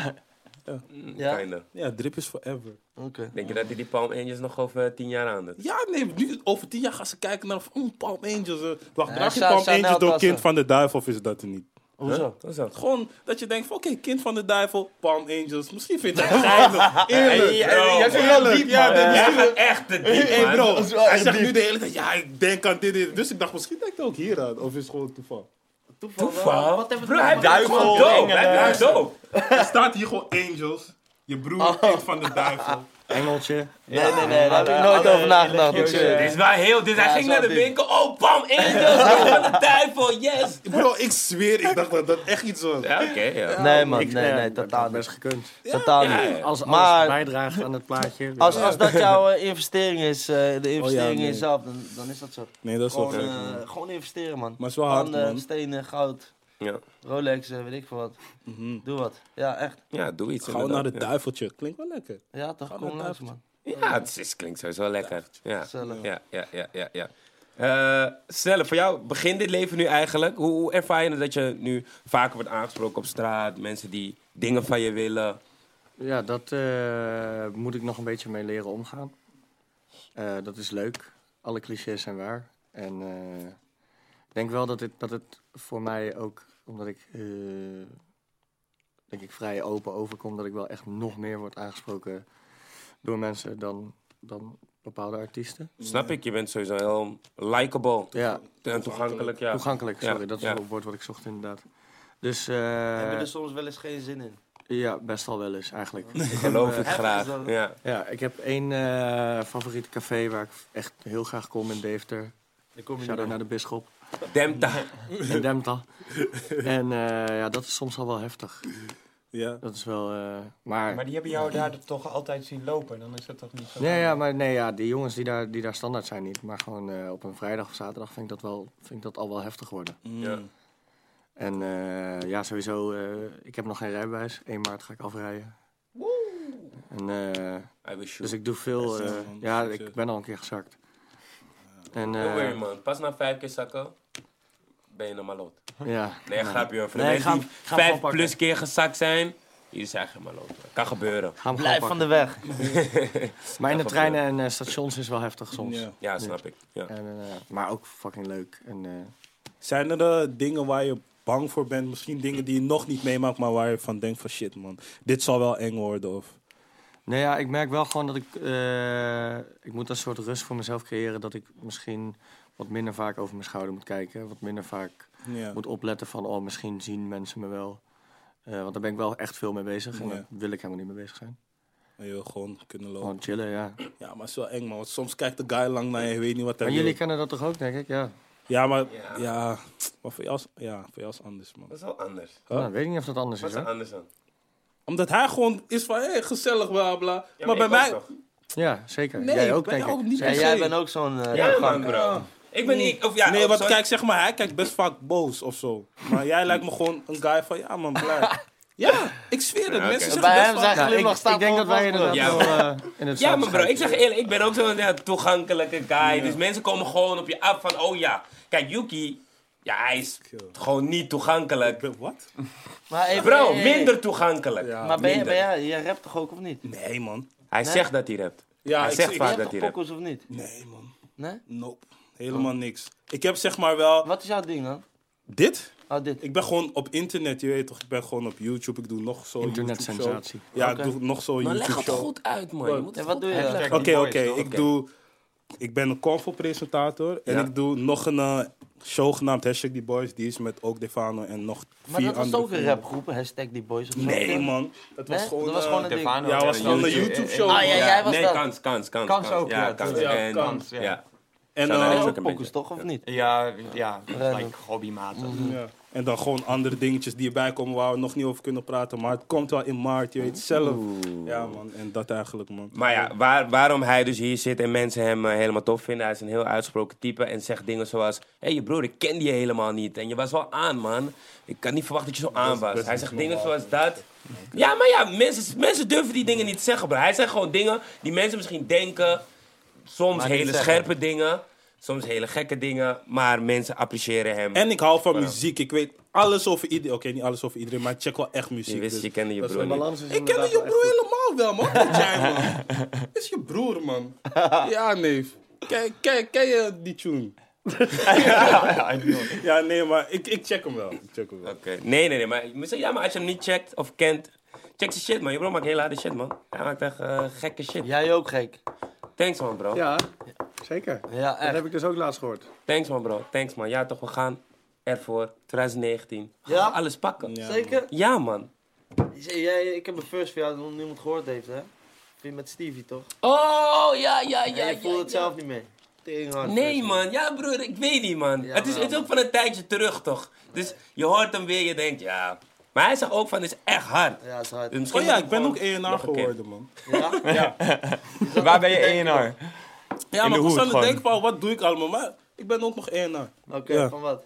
Ja?
Kinda.
Ja, drip is forever.
Oké.
Denk je dat hij die Palm Angels nog over tien jaar aan doet?
Ja, nee, nu, over tien jaar gaan ze kijken naar mm, Palm Angels. eh. Wacht,
Ja,
draag je Palm
Chanel
Angels door
tassen.
kind van de duivel of is dat er niet?
Hoezo?
Is dat?
Gewoon dat je denkt van, oké, kind van de duivel, Palm Angels. Misschien vind je het geinig. Eerlijk.
Jij vindt
Eerlijk.
het diep,
Ja,
Jij gaat echt te diep,
Hey bro, hij zegt
diep.
nu de hele tijd, ja, ik denk aan dit, dit. Dus ik dacht, misschien denkt hij ook hier aan. Of is het gewoon toeval?
Toeval?
Wat hebben we
Bro, hij dope. Hij blijft dope.
Er staat hier gewoon Angels. Je broer, kind van de duivel.
Engeltje.
Nee, nee, nee, daar heb ik nooit over nagedacht.
Dit is wel heel... Dit, hij ging naar de winkel. Oh, Palm Angels. van de duivel. Yes.
Bro, ik zweer, ik dacht dat dat echt iets was.
Ja, oké. ja.
Nee man,
Ik-
nee, nee,
dat
totaal
best gekund.
Totaal
Ja,
niet.
ja.
Als alles
Maar-
bijdraagt aan het plaatje.
Als, als dat jouw eh, investering is, eh, de investering
Oh ja,
in jezelf, dan, dan is dat zo.
Nee, dat is wel
Gewoon, eh, gewoon investeren man.
Maar het is wel hard,
Handen,
man.
stenen, goud,
Ja.
Rolex, weet ik veel wat.
Mhm.
Doe wat. Ja, echt.
ja, doe iets.
Gewoon naar
inderdaad,
het duiveltje. Klinkt wel lekker.
Ja, toch? Kom langs
daar-
man.
Ja, het is, klinkt sowieso lekker. Ja. Ja, ja, ja, ja, ja. Eh Snelle, voor jou begint dit leven nu eigenlijk. Hoe, hoe ervaar je het dat je nu vaker wordt aangesproken op straat? Mensen die dingen van je willen.
Ja, dat eh, moet ik nog een beetje mee leren omgaan. Eh, dat is leuk. Alle clichés zijn waar. En eh, ik denk wel dat het, dat het voor mij ook, omdat ik eh, denk ik vrij open overkom, dat ik wel echt nog meer word aangesproken door mensen dan, dan bepaalde artiesten.
Snap ik? Je bent sowieso heel likable
Ja,
en toegankelijk. Ja.
toegankelijk,
Ja,
sorry, dat is
ja.
het woord wat ik zocht inderdaad. Dus
Heb je
eh
er soms wel eens geen zin in?
ja, best wel wel eens eigenlijk. Ik
Geloof ik graag. Ja.
Ja, ik heb één eh favoriete café waar ik echt heel graag kom in Deventer.
Dan kom
Shout-out naar de bisschop
Demta.
in Demta. en eh, ja, dat is soms al wel heftig.
Ja.
Dat is wel... eh, maar...
Maar die hebben jou daar toch altijd zien lopen. Dan is dat toch niet zo...
Nee, ja, maar nee, ja, die jongens die daar, die daar standaard zijn niet. Maar gewoon eh, op een vrijdag of zaterdag vind ik dat, wel, vind ik dat al wel heftig worden.
Ja.
En eh, ja, sowieso, eh, ik heb nog geen rijbewijs. 1 maart ga ik afrijden. En, eh,
I wish you.
dus ik doe veel... Eh, ja, ik ben al een keer gezakt. En,
Don't worry,
eh
man. Pas na vijf keer zakken, ben je normaal lot.
ja.
Nee, grapje. Voor de
Nee, ga-
die
ga hem
vijf plus keer gezakt zijn, jullie zijn geen maloot. Kan gebeuren.
Ga hem
Blijf
gewoon
van de weg.
Maar in de treinen en eh, stations is wel heftig soms.
Ja.
Ja, snap ik. Ja.
En, eh, maar ook fucking leuk. En, eh,
Zijn er eh, dingen waar je bang voor bent? Misschien dingen die je nog niet meemaakt, maar waar je van denkt van shit man, dit zal wel eng worden of...
Nee, ja, ik merk wel gewoon dat ik... eh, ik moet een soort rust voor mezelf creëren... dat ik misschien wat minder vaak over mijn schouder moet kijken. Wat minder vaak
Ja.
moet opletten van... oh, misschien zien mensen me wel. Eh, want daar ben ik wel echt veel mee bezig. En
Ja.
daar wil ik helemaal niet mee bezig zijn.
En je wil gewoon kunnen lopen.
Gewoon chillen, ja.
Ja, maar het is wel eng man, want soms kijkt de guy lang naar je, je weet niet wat hij
Maar
wil.
jullie kennen dat toch ook, denk ik? Ja.
Ja, maar,
Ja.
ja. maar voor jou is, ja, voor jou is anders man.
Dat is wel anders.
Huh?
Nou, weet ik niet of dat anders
Wat
is,
is er
hoor.
anders dan?
Omdat hij gewoon is van, hé, gezellig, bla bla.
Ja,
maar bij mij...
toch?
Ja, zeker.
Nee,
Jij ook, denk ik.
niet
Ja, jij bent ook zo'n... eh,
Ja, man,
toegankelijk.
bro. Ik ben niet... Of ja,
nee,
oh,
wat
sorry.
kijk, zeg maar, hij kijkt best vaak boos of zo. Maar jij lijkt me gewoon een guy van, ja man, blij. ja, ik zweer het. Mensen zeggen
Bij
best
hem zijn glimlach
ik,
staat
ik denk dat wij inderdaad
Ja,
wel eh, in het
Ja, maar bro, ik zeg je eerlijk, ik ben ook zo'n ja, toegankelijke guy. Dus mensen komen gewoon op je af van, oh ja. Kijk, Yuki, ja, hij is gewoon niet toegankelijk.
Wat?
Bro, minder toegankelijk.
Ja.
Maar ben je,
Minder.
ben jij rapt toch ook of niet?
Nee man.
Hij
Nee?
zegt dat hij rapt.
Ja,
hij
ik-
zegt
ik-
Je
vaak dat hij rapt.
pokkels of niet?
Nee man.
Nee?
Nope. Helemaal niks. Ik heb zeg maar wel...
Wat is jouw ding dan?
Dit?
Oh, dit.
Ik ben gewoon op internet, je weet toch. Ik ben gewoon op YouTube. Ik doe nog zo
Internetsensatie.
Ja, ik doe nog zo
Maar
YouTube
leg het
show.
goed uit, man. Je moet
Ja,
het
wat doe je?
Oké, oké. Ik doe... Ik ben een Convo-presentator. En
Ja.
ik doe nog een eh, show genaamd Hashtag Die Boys. Die is met ook Defano en nog
Maar
vier
dat was
andere
ook een rapgroep, hashtag die boys of zo.
Nee, man. Het was
Nee?
gewoon...
Dat was
eh,
gewoon een ding.
Stefano
Ja, was
een
gewoon een
YouTube-
YouTube-show.
Ah, ja, jij was
nee,
dat.
kans, kans, kans.
Kans ook, ja,
kans. En,
Ja,
kans, ja.
En,
Zou
eh,
dat
ook
beetje.
toch, of niet?
Ja, ja, like hobbymatig.
ja. en dan gewoon andere dingetjes die erbij komen waar we nog niet over kunnen praten. Maar het komt wel in maart, je weet het zelf. Ja, man. En dat eigenlijk, man.
Maar ja, waar, waarom hij dus hier zit en mensen hem eh, helemaal tof vinden. Hij is een heel uitgesproken type en zegt dingen zoals... Hé, hey, je broer, ik ken je helemaal niet. En je was wel aan, man. Ik kan niet verwachten dat je zo aan was. Hij zegt dingen zoals dat. Ja, maar ja, mensen, mensen durven die dingen niet te zeggen, bro. Hij zegt gewoon dingen die mensen misschien denken. Soms hele
zeggen.
scherpe dingen. Soms hele gekke dingen. Maar mensen appreciëren hem.
En ik hou van muziek. Ik weet alles over iedereen. Oké, niet alles over iedereen, maar ik check wel echt muziek.
je wist,
dus
je kende je broer
balans
Ik ken
inderdaad
je broer helemaal wel, man. Jij, man? is je broer, man. Ja, neef. Ken, ken, ken je die tune? Ja, nee, maar ik, ik check hem wel. Ik check hem wel.
Oké. Nee, nee, nee. Maar, misschien- ja, maar als je hem niet checkt of kent... Check zijn shit, man. Je bro maakt hele harde shit, man. Hij maakt echt eh, gekke shit.
Jij ook gek.
Thanks, man, bro.
Ja, zeker.
Ja,
Dat heb ik dus ook laatst gehoord.
Thanks man bro, thanks man. Ja toch, we gaan ervoor. 2019. We
Ja?
gaan alles pakken. Ja,
Ja,
Zeker?
man.
Jij, ik heb een first voor jou dat nog niemand gehoord heeft, hè? Vind je met Stevie, toch?
Oh, ja, ja,
En
ja.
je voelt
ja,
het
ja.
zelf niet mee.
Nee man, ja broer, ik weet niet man.
Ja,
het, is, het is ook van een tijdje terug toch. Dus je hoort hem weer, je denkt ja. Maar hij zegt ook van, het is echt hard.
Ja, is hard.
Dus misschien
Oh ja, ik ben ook ENR
een keer.
geworden, man.
Ja?
Waar ben je ENR?
Ja,
In
maar
de
ik was aan het
gewoon.
denken van, wat doe ik allemaal? Maar ik ben ook nog ENR.
Oké,
Ja.
van wat?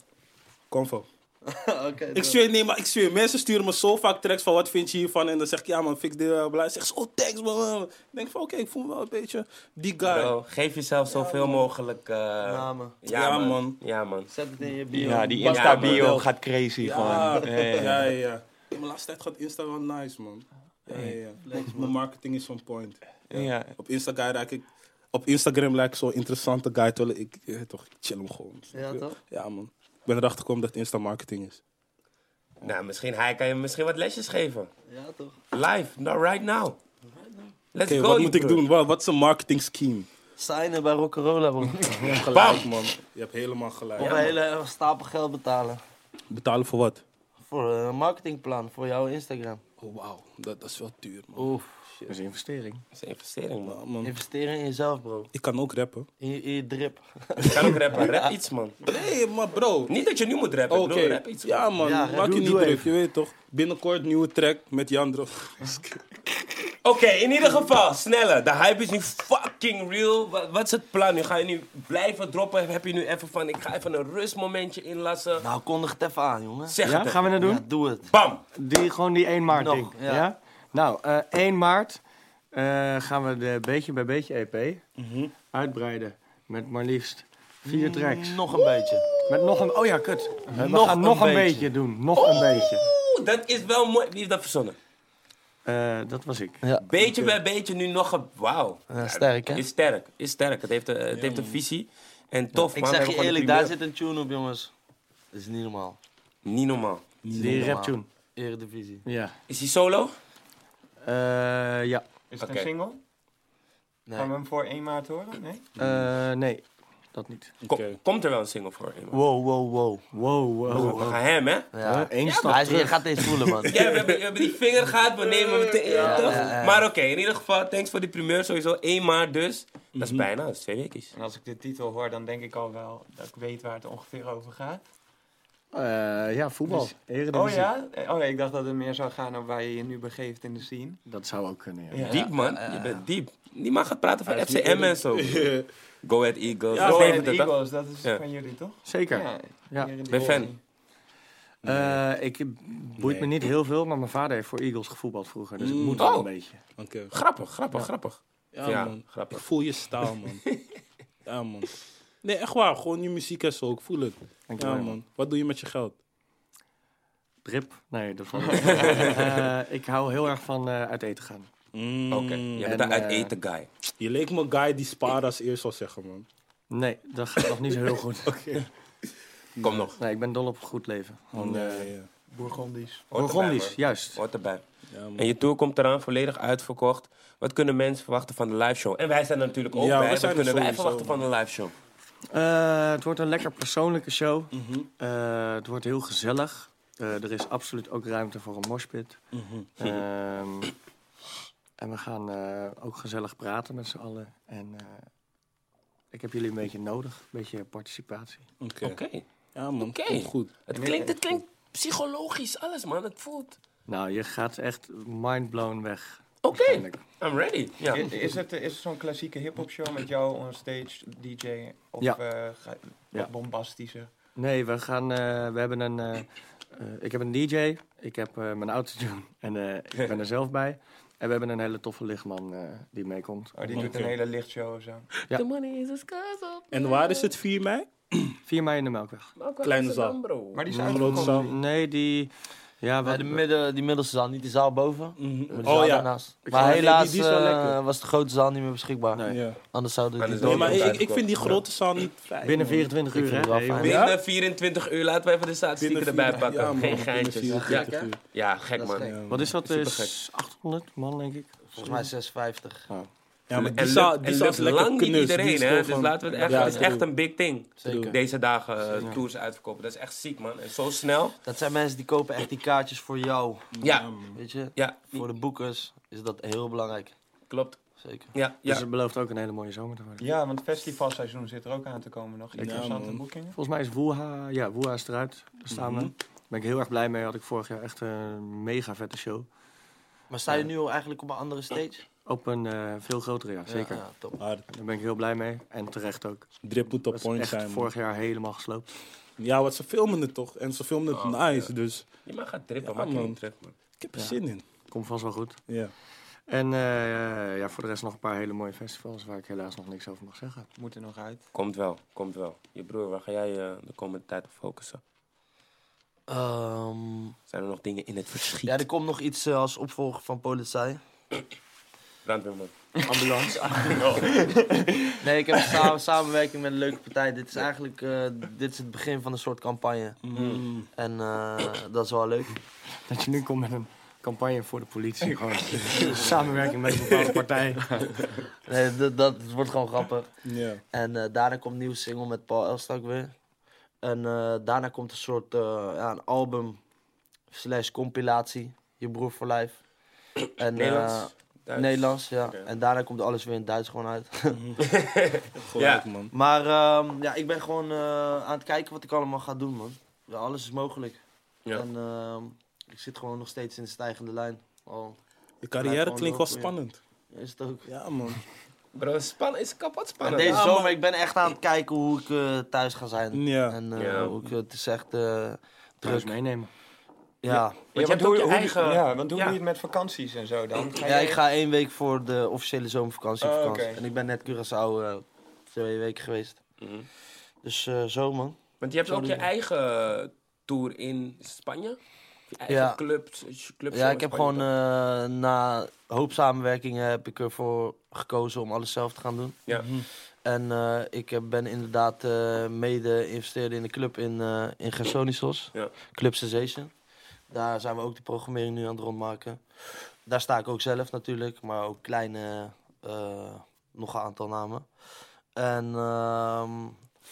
Convo.
Oké,
Ik zweer, nee, maar ik zweer, mensen sturen me zo vaak tracks van wat vind je hiervan? En dan zeg ik, ja man, fix dit, bla bla. Zeg ze, oh thanks man. Ik denk van, oké, ik voel me wel een beetje die guy.
Bro, geef jezelf zoveel mogelijk... eh,
Namen.
ja,
Ja,
man.
man.
Ja, man.
Zet het in je bio.
Ja, die
Ja,
Insta
man.
bio gaat crazy
Ja,
gewoon.
ja,
Ja,
ja.
ja.
ja. Mijn laatste tijd gaat Insta wel nice, man. Ja, ja, ja. Mijn marketing is on point.
Ja.
Op Instagram lijk ik... Op Instagram lijkt zo'n interessante guy, terwijl ik, eh, toch, ik chill hem gewoon.
Ja, toch?
Ja, man. Ik ben erachter gekomen dat het Insta marketing is.
Nou, misschien hij kan je misschien wat lesjes geven.
Ja, toch?
Live, no, right now. Let's
Oké,
go,
wat moet ik doen? Wat, wat is een marketing scheme?
Signen bij Rock'n'Rolla, bro.
Gelijk, man. Je hebt helemaal gelijk.
Of een hele stapel geld betalen.
Betalen voor wat?
Voor een marketingplan, voor jouw Instagram.
Oh, wauw. Dat, dat is wel duur, man.
Oef.
Dat is een investering.
Dat is een investering, man.
Investeren in jezelf, bro.
Ik kan ook rappen.
In je, in je drip.
Je kan ook rappen. Rap iets, man.
Nee, maar bro.
Niet dat je nu moet rappen.
Oké.
Ik bedoel, rap iets, man.
Ja, man.
Ja,
Maak
doe-
je niet druk, je weet toch? Binnenkort nieuwe track met Jandro.
Oké, in ieder geval, sneller. De hype is nu fucking real. Wat, wat is het plan? Nu ga je nu blijven droppen? Heb je nu even van, ik ga even een rustmomentje inlassen?
Nou, kondig het even aan, jongen.
Zeg
Ja,
het
gaan we dat doen?
Ja, doe het.
Bam!
Die, gewoon die 1 maart
Nog,
ding.
ja.
Ja. Nou, eh 1 maart eh, gaan we de Beetje bij Beetje EP uitbreiden. Met maar liefst vier tracks.
Nog een beetje.
Met nog een... Oh ja, kut. We
Nog
gaan
een
nog een
beetje.
beetje doen. Nog een beetje.
Oeh, dat is wel mooi. Wie heeft dat verzonnen?
Eh, dat was ik.
Ja.
Beetje bij beetje nu nog een... Wauw.
Ja, sterk, hè?
Is sterk, is sterk. Het heeft, een- het heeft een visie. En tof,
Ik
man.
Zeg je eerlijk, daar zit een tune op, jongens. Dat is niet normaal.
Niet normaal.
Die
normaal.
rap tune.
Eredivisie.
Ja.
Is hij solo?
Eh, ja.
Is het een single?
Nee.
Gaan we hem voor 1 maart horen? Nee?
Eh, nee, dat niet.
Komt er wel een single voor? iemand?
Wow, wow, wow.
Wow, wow.
We gaan hem, hè?
Ja. Ja,
stap
hij gaat deze voelen, man.
Ja, we hebben, we hebben die vinger gehad, we nemen hem meteen.
Ja,
toch?
ja, ja.
Maar oké, in ieder geval, thanks voor die primeur. Sowieso 1 maart dus. Dat is bijna, dat is twee weken.
En als ik de titel hoor, dan denk ik al wel dat ik weet waar het ongeveer over gaat.
Eh, ja, voetbal.
Dus-
Eredivisie.
Oh ja? Oh ja, ik dacht dat het meer zou gaan over waar je je nu begeeft in de scene.
Dat zou ook kunnen, ja.
Ja.
Diep, man. Je bent diep. Niemand gaat praten van FCM en zo. Go Ahead Eagles.
Ja,
Dat
Go Ahead? Eagles, dat is
Ja.
van jullie toch?
Zeker.
Ja.
Ben fan.
Eh, ik boeit me niet heel veel, maar mijn vader heeft voor Eagles gevoetbald vroeger. Dus ik moet
Oh.
wel een beetje.
Oké.
Grappig, grappig, grappig.
Ja,
Ja,
man.
grappig.
Ik voel je staal, man. ja, man. Nee, echt waar. Gewoon je muziek en zo. Ik voel het.
Dankjewel,
Ja, man. Wat doe je met je geld?
Drip? Nee, dat valt niet. Eh, Ik hou heel erg van eh, uit eten gaan.
Mm.
Oké, jij
En,
bent een uit
eh,
eten guy.
Je leek me een guy die spaarde als eerst zou zeggen, man.
Nee, dat gaat nog niet zo heel goed.
Kom nog.
Nee, ik ben dol op goed leven. Gewoon, eh,
Nee, ja.
Bourgondisch.
Man.
juist.
Hoort erbij.
Ja.
En je tour komt eraan, volledig uitverkocht. Wat kunnen mensen verwachten van de live show? En wij zijn er natuurlijk ook
Ja,
bij.
we
Wat
zijn
kunnen wij verwachten van de live show?
Eh, het wordt een lekker persoonlijke show.
Mhm,
Eh, het wordt heel gezellig. Eh, er is absoluut ook ruimte voor een moshpit.
mhm.
Ehm, en we gaan eh, ook gezellig praten met z'n allen. En eh, ik heb jullie een beetje nodig. Een beetje participatie.
Oké.
Oké.
Ja, man.
Oké.
Goed.
Het klinkt, het klinkt psychologisch, alles man. Het voelt...
Nou, je gaat echt mindblown weg.
Oké. I'm ready. Ja.
Is, is het, is het zo'n klassieke hip-hop show met jou on stage, DJ? Of
Ja.
eh,
Ja.
wat bombastischer?
Nee, we gaan. eh, we hebben een. eh, ik heb een DJ. Ik heb eh, mijn autotune. En eh, ik ben er zelf bij. En we hebben een hele toffe lichtman eh, die meekomt.
Oh, die doet een hele lichtshow of zo.
Ja.
The money is up.
En waar is het 4 mei?
4 mei in de Melkweg.
Kleine zaal.
bro.
Maar die is
Een
uitverkocht.
grote zaal.
Nee, die. Ja,
Bij
wat,
de midden, die middelste zaal, niet die zaal boven.
Mhm.
Maar die
Oh
zaal
ja.
daarnaast.
Ik
Maar helaas
die- die
eh, was de grote zaal niet meer beschikbaar.
Nee.
Ja.
Anders zouden
Maar
die
Nee, maar ik, ik vind die grote zaal niet fijn.
binnen
man.
24
Ik
uur,
vind
hè?
het wel
Hey,
fijn.
jongens.
Binnen 24 uur, laten we even de statistieken erbij pakken.
ja,
Geen geintjes.
24
Ja, gek man.
gek.
Ja,
Wat is dat?
Supergek.
Is 800 man, denk ik.
Volgens mij 650.
Ja, maar
En
die
lukt lang niet
knus.
Iedereen, hè? Dus laten we het echt,
Ja,
het is echt een big thing.
Zeker.
Deze dagen eh, tours uitverkopen. Dat is echt ziek, man. En zo snel.
Dat zijn mensen die kopen echt die kaartjes voor jou.
Ja,
Weet je?
ja,
Voor de boekers is dat heel belangrijk.
klopt.
Zeker.
Ja,
Dus
ja.
het belooft ook een hele mooie zomer te worden.
Ja, want het festivalseizoen zit er ook aan te komen nog. Interessante boekingen.
Volgens mij is Woeha, ja, Woeha is eruit. Daar staan we. Daar ben ik heel erg blij mee. Had ik vorig jaar echt een mega vette show.
Maar sta je nu al eigenlijk op een andere stage?
Op een eh, veel grotere, ja, zeker.
Ja, ja, top.
Daar ben ik heel blij mee. En terecht ook.
Drip moet op
Dat is
point
echt
zijn.
vorig jaar helemaal gesloopt.
Ja, wat ze filmen het toch. En ze filmen het
Oh,
nice, dus
Je mag gaan trippen,
Ja,
maak je
man. ik heb er zin in.
Komt vast wel goed.
Ja.
En eh, ja, voor de rest nog een paar hele mooie festivals waar ik helaas nog niks over mag zeggen.
Moet er nog uit.
Komt wel, komt wel. Je broer, waar ga jij eh, de komende tijd op focussen?
Ehm,
Zijn er nog dingen in het verschiet?
ja, er komt nog iets als opvolger van Politie.
Brandweerman.
Ambulance. nee, ik heb een samen, samenwerking met een leuke partij. Dit is eigenlijk eh, dit is het begin van een soort campagne.
Mm.
En eh, dat is wel leuk.
Dat je nu komt met een campagne voor de politie. Gewoon samenwerking met een bepaalde partij.
Nee, dat, dat wordt gewoon grappig.
Ja.
En eh, daarna komt een nieuwe single met Paul Elstak weer. En eh, daarna komt een soort eh, ja, een album slash compilatie. Je broer voor life. En,
Nederlands? Duits?
Nederlands, ja. En daarna komt alles weer in Duits gewoon uit.
Gelijk, man.
maar ehm, ja, ik ben gewoon eh, aan het kijken wat ik allemaal ga doen, man. Ja, alles is mogelijk.
Ja.
En ehm, ik zit gewoon nog steeds in de stijgende lijn. Al
Je carrière klinkt wel
ja.
spannend.
is het ook.
Ja, man.
Bro, span is kapot
En
spannend.
deze
Ja,
zomer, ik ben echt aan het kijken hoe ik eh, thuis ga zijn.
Ja.
En eh,
Ja.
hoe ik, het is echt eh, druk.
meenemen.
Ja.
Want je hebt ook
hoe,
je
hoe-
eigen...
Ja, want hoe
Ja.
doe je het met vakanties en zo dan? Ga
Ja,
je-
ik ga één week voor de officiële zomervakantie op
Oh,
vakantie. En ik ben net Curaçao eh, twee weken geweest.
Mhm.
Dus eh, zo man.
Want je hebt
Zo
ook je eigen tour in Spanje? Je eigen
Ja.
club, club
Ja, ik heb gewoon eh, na hoop samenwerkingen heb ik ervoor gekozen om alles zelf te gaan doen.
Ja.
En eh, ik heb- ben inderdaad eh, mede investeerde in de club in, eh in Gersonisos.
Ja.
Club Sensation. Daar zijn we ook de programmering nu aan het rondmaken. Daar sta ik ook zelf natuurlijk, maar ook kleine, eh, nog een aantal namen. En ehm,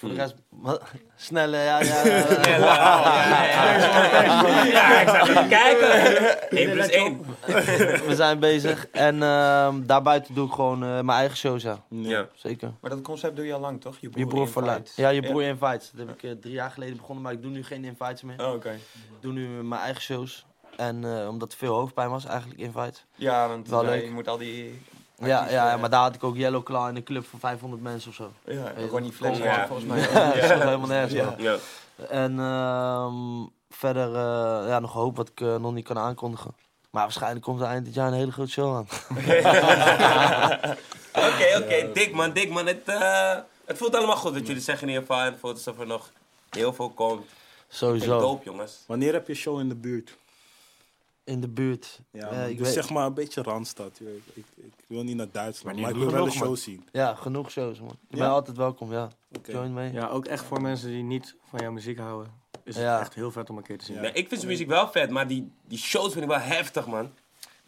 voor de rest, wat? snelle, ja, ja. ja, ja.
Ja, ik zag even kijken. 1 plus 1.
We zijn bezig. En ehm, daarbuiten doe ik gewoon eh, mijn eigen shows, ja.
Ja.
Zeker.
Maar dat concept doe je al lang, toch? Je broer,
Je broer. Ja, je broer invites. Dat heb ik eh, drie jaar geleden begonnen, maar ik doe nu geen invites meer.
Oh, oké.
Ik doe nu mijn eigen shows. En eh, omdat er veel hoofdpijn was, eigenlijk invites.
Ja, want
Wel
ja,
leuk.
je moet al die...
Ja, ja,
artiesten,
ja, maar daar had ik ook Yellow Claw in een club van 500 mensen of zo.
Ja, Ronnie Flex
Ja.
volgens mij.
Ja, dat is nog helemaal nergens.
Ja.
En ehm, verder uh, ja, nog hoop wat ik uh, nog niet kan aankondigen. Maar waarschijnlijk komt er eind dit jaar een hele grote show aan.
Oké, oké. Dik man, dik man. Het, uh, het voelt allemaal goed wat jullie zeggen in ieder geval. En het voelt alsof er nog heel veel komt.
Sowieso.
Doop jongens.
Wanneer heb je show in de buurt?
In de buurt.
Ja,
Uh,
man.
ik
dus
weet-
zeg maar een beetje Randstad. weet. Ik, ik, wil niet naar Duitsland,
Maar
maar, ik wil wel een show
man.
zien.
Ja, genoeg shows man. Je
Ja?
bent altijd welkom, ja.
Oké.
Join mee.
Ja, ook echt voor mensen die niet van jouw muziek houden. Is het
Ja.
echt heel vet om een keer te zien.
Ja.
Nee, ik vind zijn muziek wel vet, maar die, die shows vind ik wel heftig man.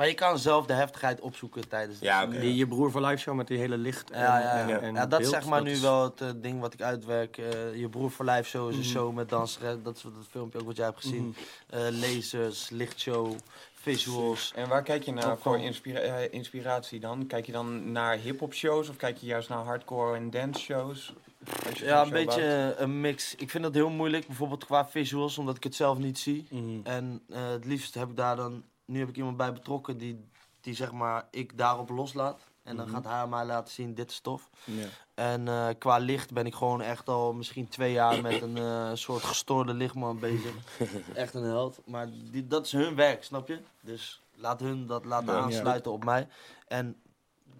Maar je kan zelf de heftigheid opzoeken tijdens de
Ja.
Die, je broer voor live show met die hele licht en,
Ja, ja,
en,
ja.
en
ja, dat is zeg maar
dat
nu
is-
wel het eh, ding wat ik uitwerk. Eh, je broer voor live show is een show met dansen. Dat is wat- dat filmpje ook wat jij hebt gezien. Eh, lasers, lichtshow, visuals.
En waar kijk je naar voor inspira- inspiratie dan? Kijk je dan naar hip-hop shows of kijk je juist naar hardcore en dance shows?
Ja, een beetje een mix. Ik vind dat heel moeilijk, bijvoorbeeld qua visuals, omdat ik het zelf niet zie.
Mhm.
En eh, het liefst heb ik daar dan, nu heb ik iemand bij betrokken die, die zeg maar, ik daarop loslaat. En dan gaat hij mij laten zien, dit is tof. En eh, qua licht ben ik gewoon echt al misschien twee jaar met een eh, soort gestoorde lichtman bezig. echt een held. Maar die, dat is hun werk, snap je? Dus laat hun dat laten aansluiten op mij. En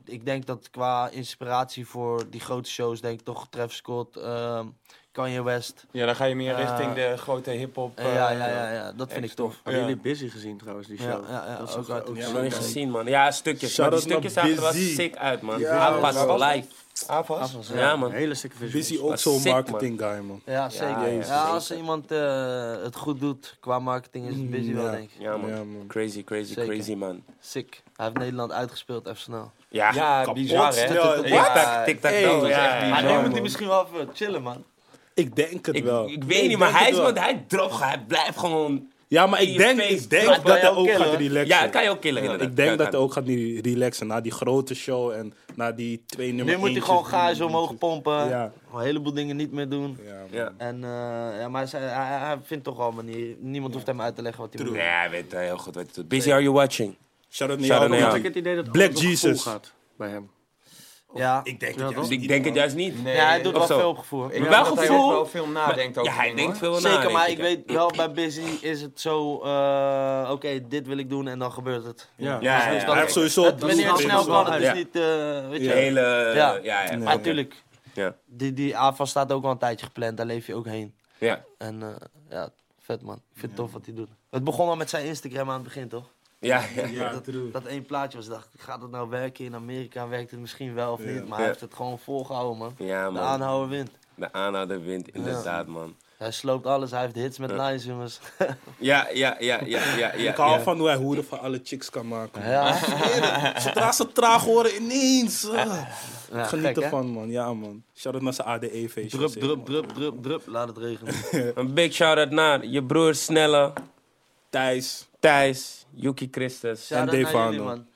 ik denk dat qua inspiratie voor die grote shows, denk ik toch Travis Scott, ehm, Kanye West.
Ja, dan ga je meer
Eh,
richting de grote hip-hop.
Eh, ja,
eh,
ja, ja, ja, dat vind ik tof.
Ja.
jullie busy gezien trouwens, die
Ja,
show?
ja, ja,
dat is
ook uit-
Ik heb nog niet gezien man. Ja, stukjes. Maar die stukjes zagen er wel sick uit man.
Ja,
was
live.
Avas?
Afwas,
Ja, man.
Hele sikke visuals.
Busy ook zo'n marketing guy, man.
Ja, zeker. Ja,
ja,
als iemand eh, het goed doet qua marketing, is het busy
Mm,
wel,
ja.
denk ik.
Ja man.
Ja, man.
Crazy, crazy,
Zeker.
crazy man.
Sick. Hij heeft Nederland uitgespeeld, even snel.
Ja,
Ja, bizar hè?
Ja,
ja,
Ja, ja, ja.
man.
moet hij misschien wel even chillen, man.
Ik denk het
Ik,
wel.
ik weet niet, maar hij, is, want hij dropt, hij blijft gewoon...
Ja, maar ik denk, ik denk dat hij ook gaat relaxen.
Ja, dat kan je ook killen inderdaad.
Ik denk dat hij ook gaat nu relaxen na die grote show en na die twee nummer
Nu moet hij gewoon zo omhoog pompen.
Ja.
Een heleboel dingen niet meer doen.
Ja.
Ja.
En, eh, ja, maar hij, zei- hij, hij vindt toch wel een manier. Niemand hoeft hem uit te leggen wat hij moet
Nee,
doen.
hij weet eh, heel goed wat hij doet. Busy, are you watching?
Naar
Shout-out
jou,
naar
man.
Ik heb het idee dat
Black Jesus.
gaat bij hem.
Ja.
Ik denk het juist
Ik
niet,
denk het juist niet.
Nee,
ja, hij doet
Of
wel
zo.
veel op gevoel.
Ik
Maar wel
dat hij
gevoel.
ook wel veel nadenkt over
Ja, hij
dingen,
denkt
hoor.
veel na.
Zeker, maar ik weet wel, bij Busy is het zo, eh, oké, dit wil ik doen en dan gebeurt het.
Ja.
Ja, ja,
Dus
ja.
dan-
Hij heeft sowieso...
Het, wanneer het snel kan, het is
Ja.
niet, eh, weet
De
je.
hele...
Ja.
Ja, ja. ja.
Maar natuurlijk,
Ja.
die, die AFA staat ook al een tijdje gepland, daar leef je ook heen.
Ja.
En eh, ja, vet man. Ik vind het tof wat hij doet. Het begon al met zijn Instagram aan het begin, toch?
Ja, ja.
Ja,
dat,
true.
dat één plaatje was, dacht ik, gaat het nou werken? In Amerika werkt het misschien wel of
Ja.
niet, maar hij heeft het gewoon volgehouden, man.
Ja,
De
man.
aanhouder wint.
De aanhouder wint, inderdaad, man.
Hij sloopt alles, hij heeft hits met
Ja.
lines, jongens.
Ja, ja, ja, ja, ja, ja.
Ik hou
ja.
van hoe hij hoeden van alle chicks kan maken.
ja,
Zodra ze traag horen, ineens. uh,
ja
Geniet
gek, hè?
ervan, man. Ja, man. Shout-out naar zijn ADE-feestje.
Drup, drup, drup, drup, drup, laat het regenen.
Een big shout-out naar je broer Snelle,
Thijs.
Thijs, Yuki Christus.
Devano.
jullie, man.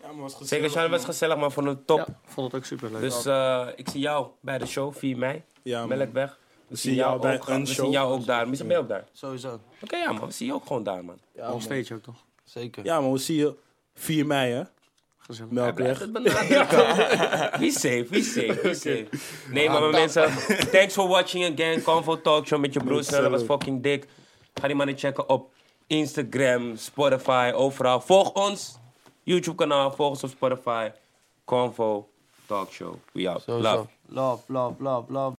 Ja, man, was gezellig,
Zeker, shout-out was gezellig, man. Vond het top.
Ja, vond het ook super leuk.
Dus eh, ik zie jou bij de show, 4 mei.
Ja.
Melkweg. We zien
zien jou bij
ook,
een
we zien jou ook daar. Misschien ben je ook daar.
Sowieso,
Oké, ja man, we zien je ook gewoon daar, man.
Ja, man.
Onstage ook toch?
zeker.
Ja, man. We zien je 4 mei, hè?
Gezellig.
Melkweg.
Be safe, be safe, be safe. Nee, maar mijn mensen, thanks for watching again. Convo Talk Show met je broer Snelle was fucking dik. Ga die mannen checken op Instagram, Spotify, overal. Volg ons, YouTube kanaal, volg ons op Spotify. Convo Talk Show. We out. Love.
Love, love, love, love.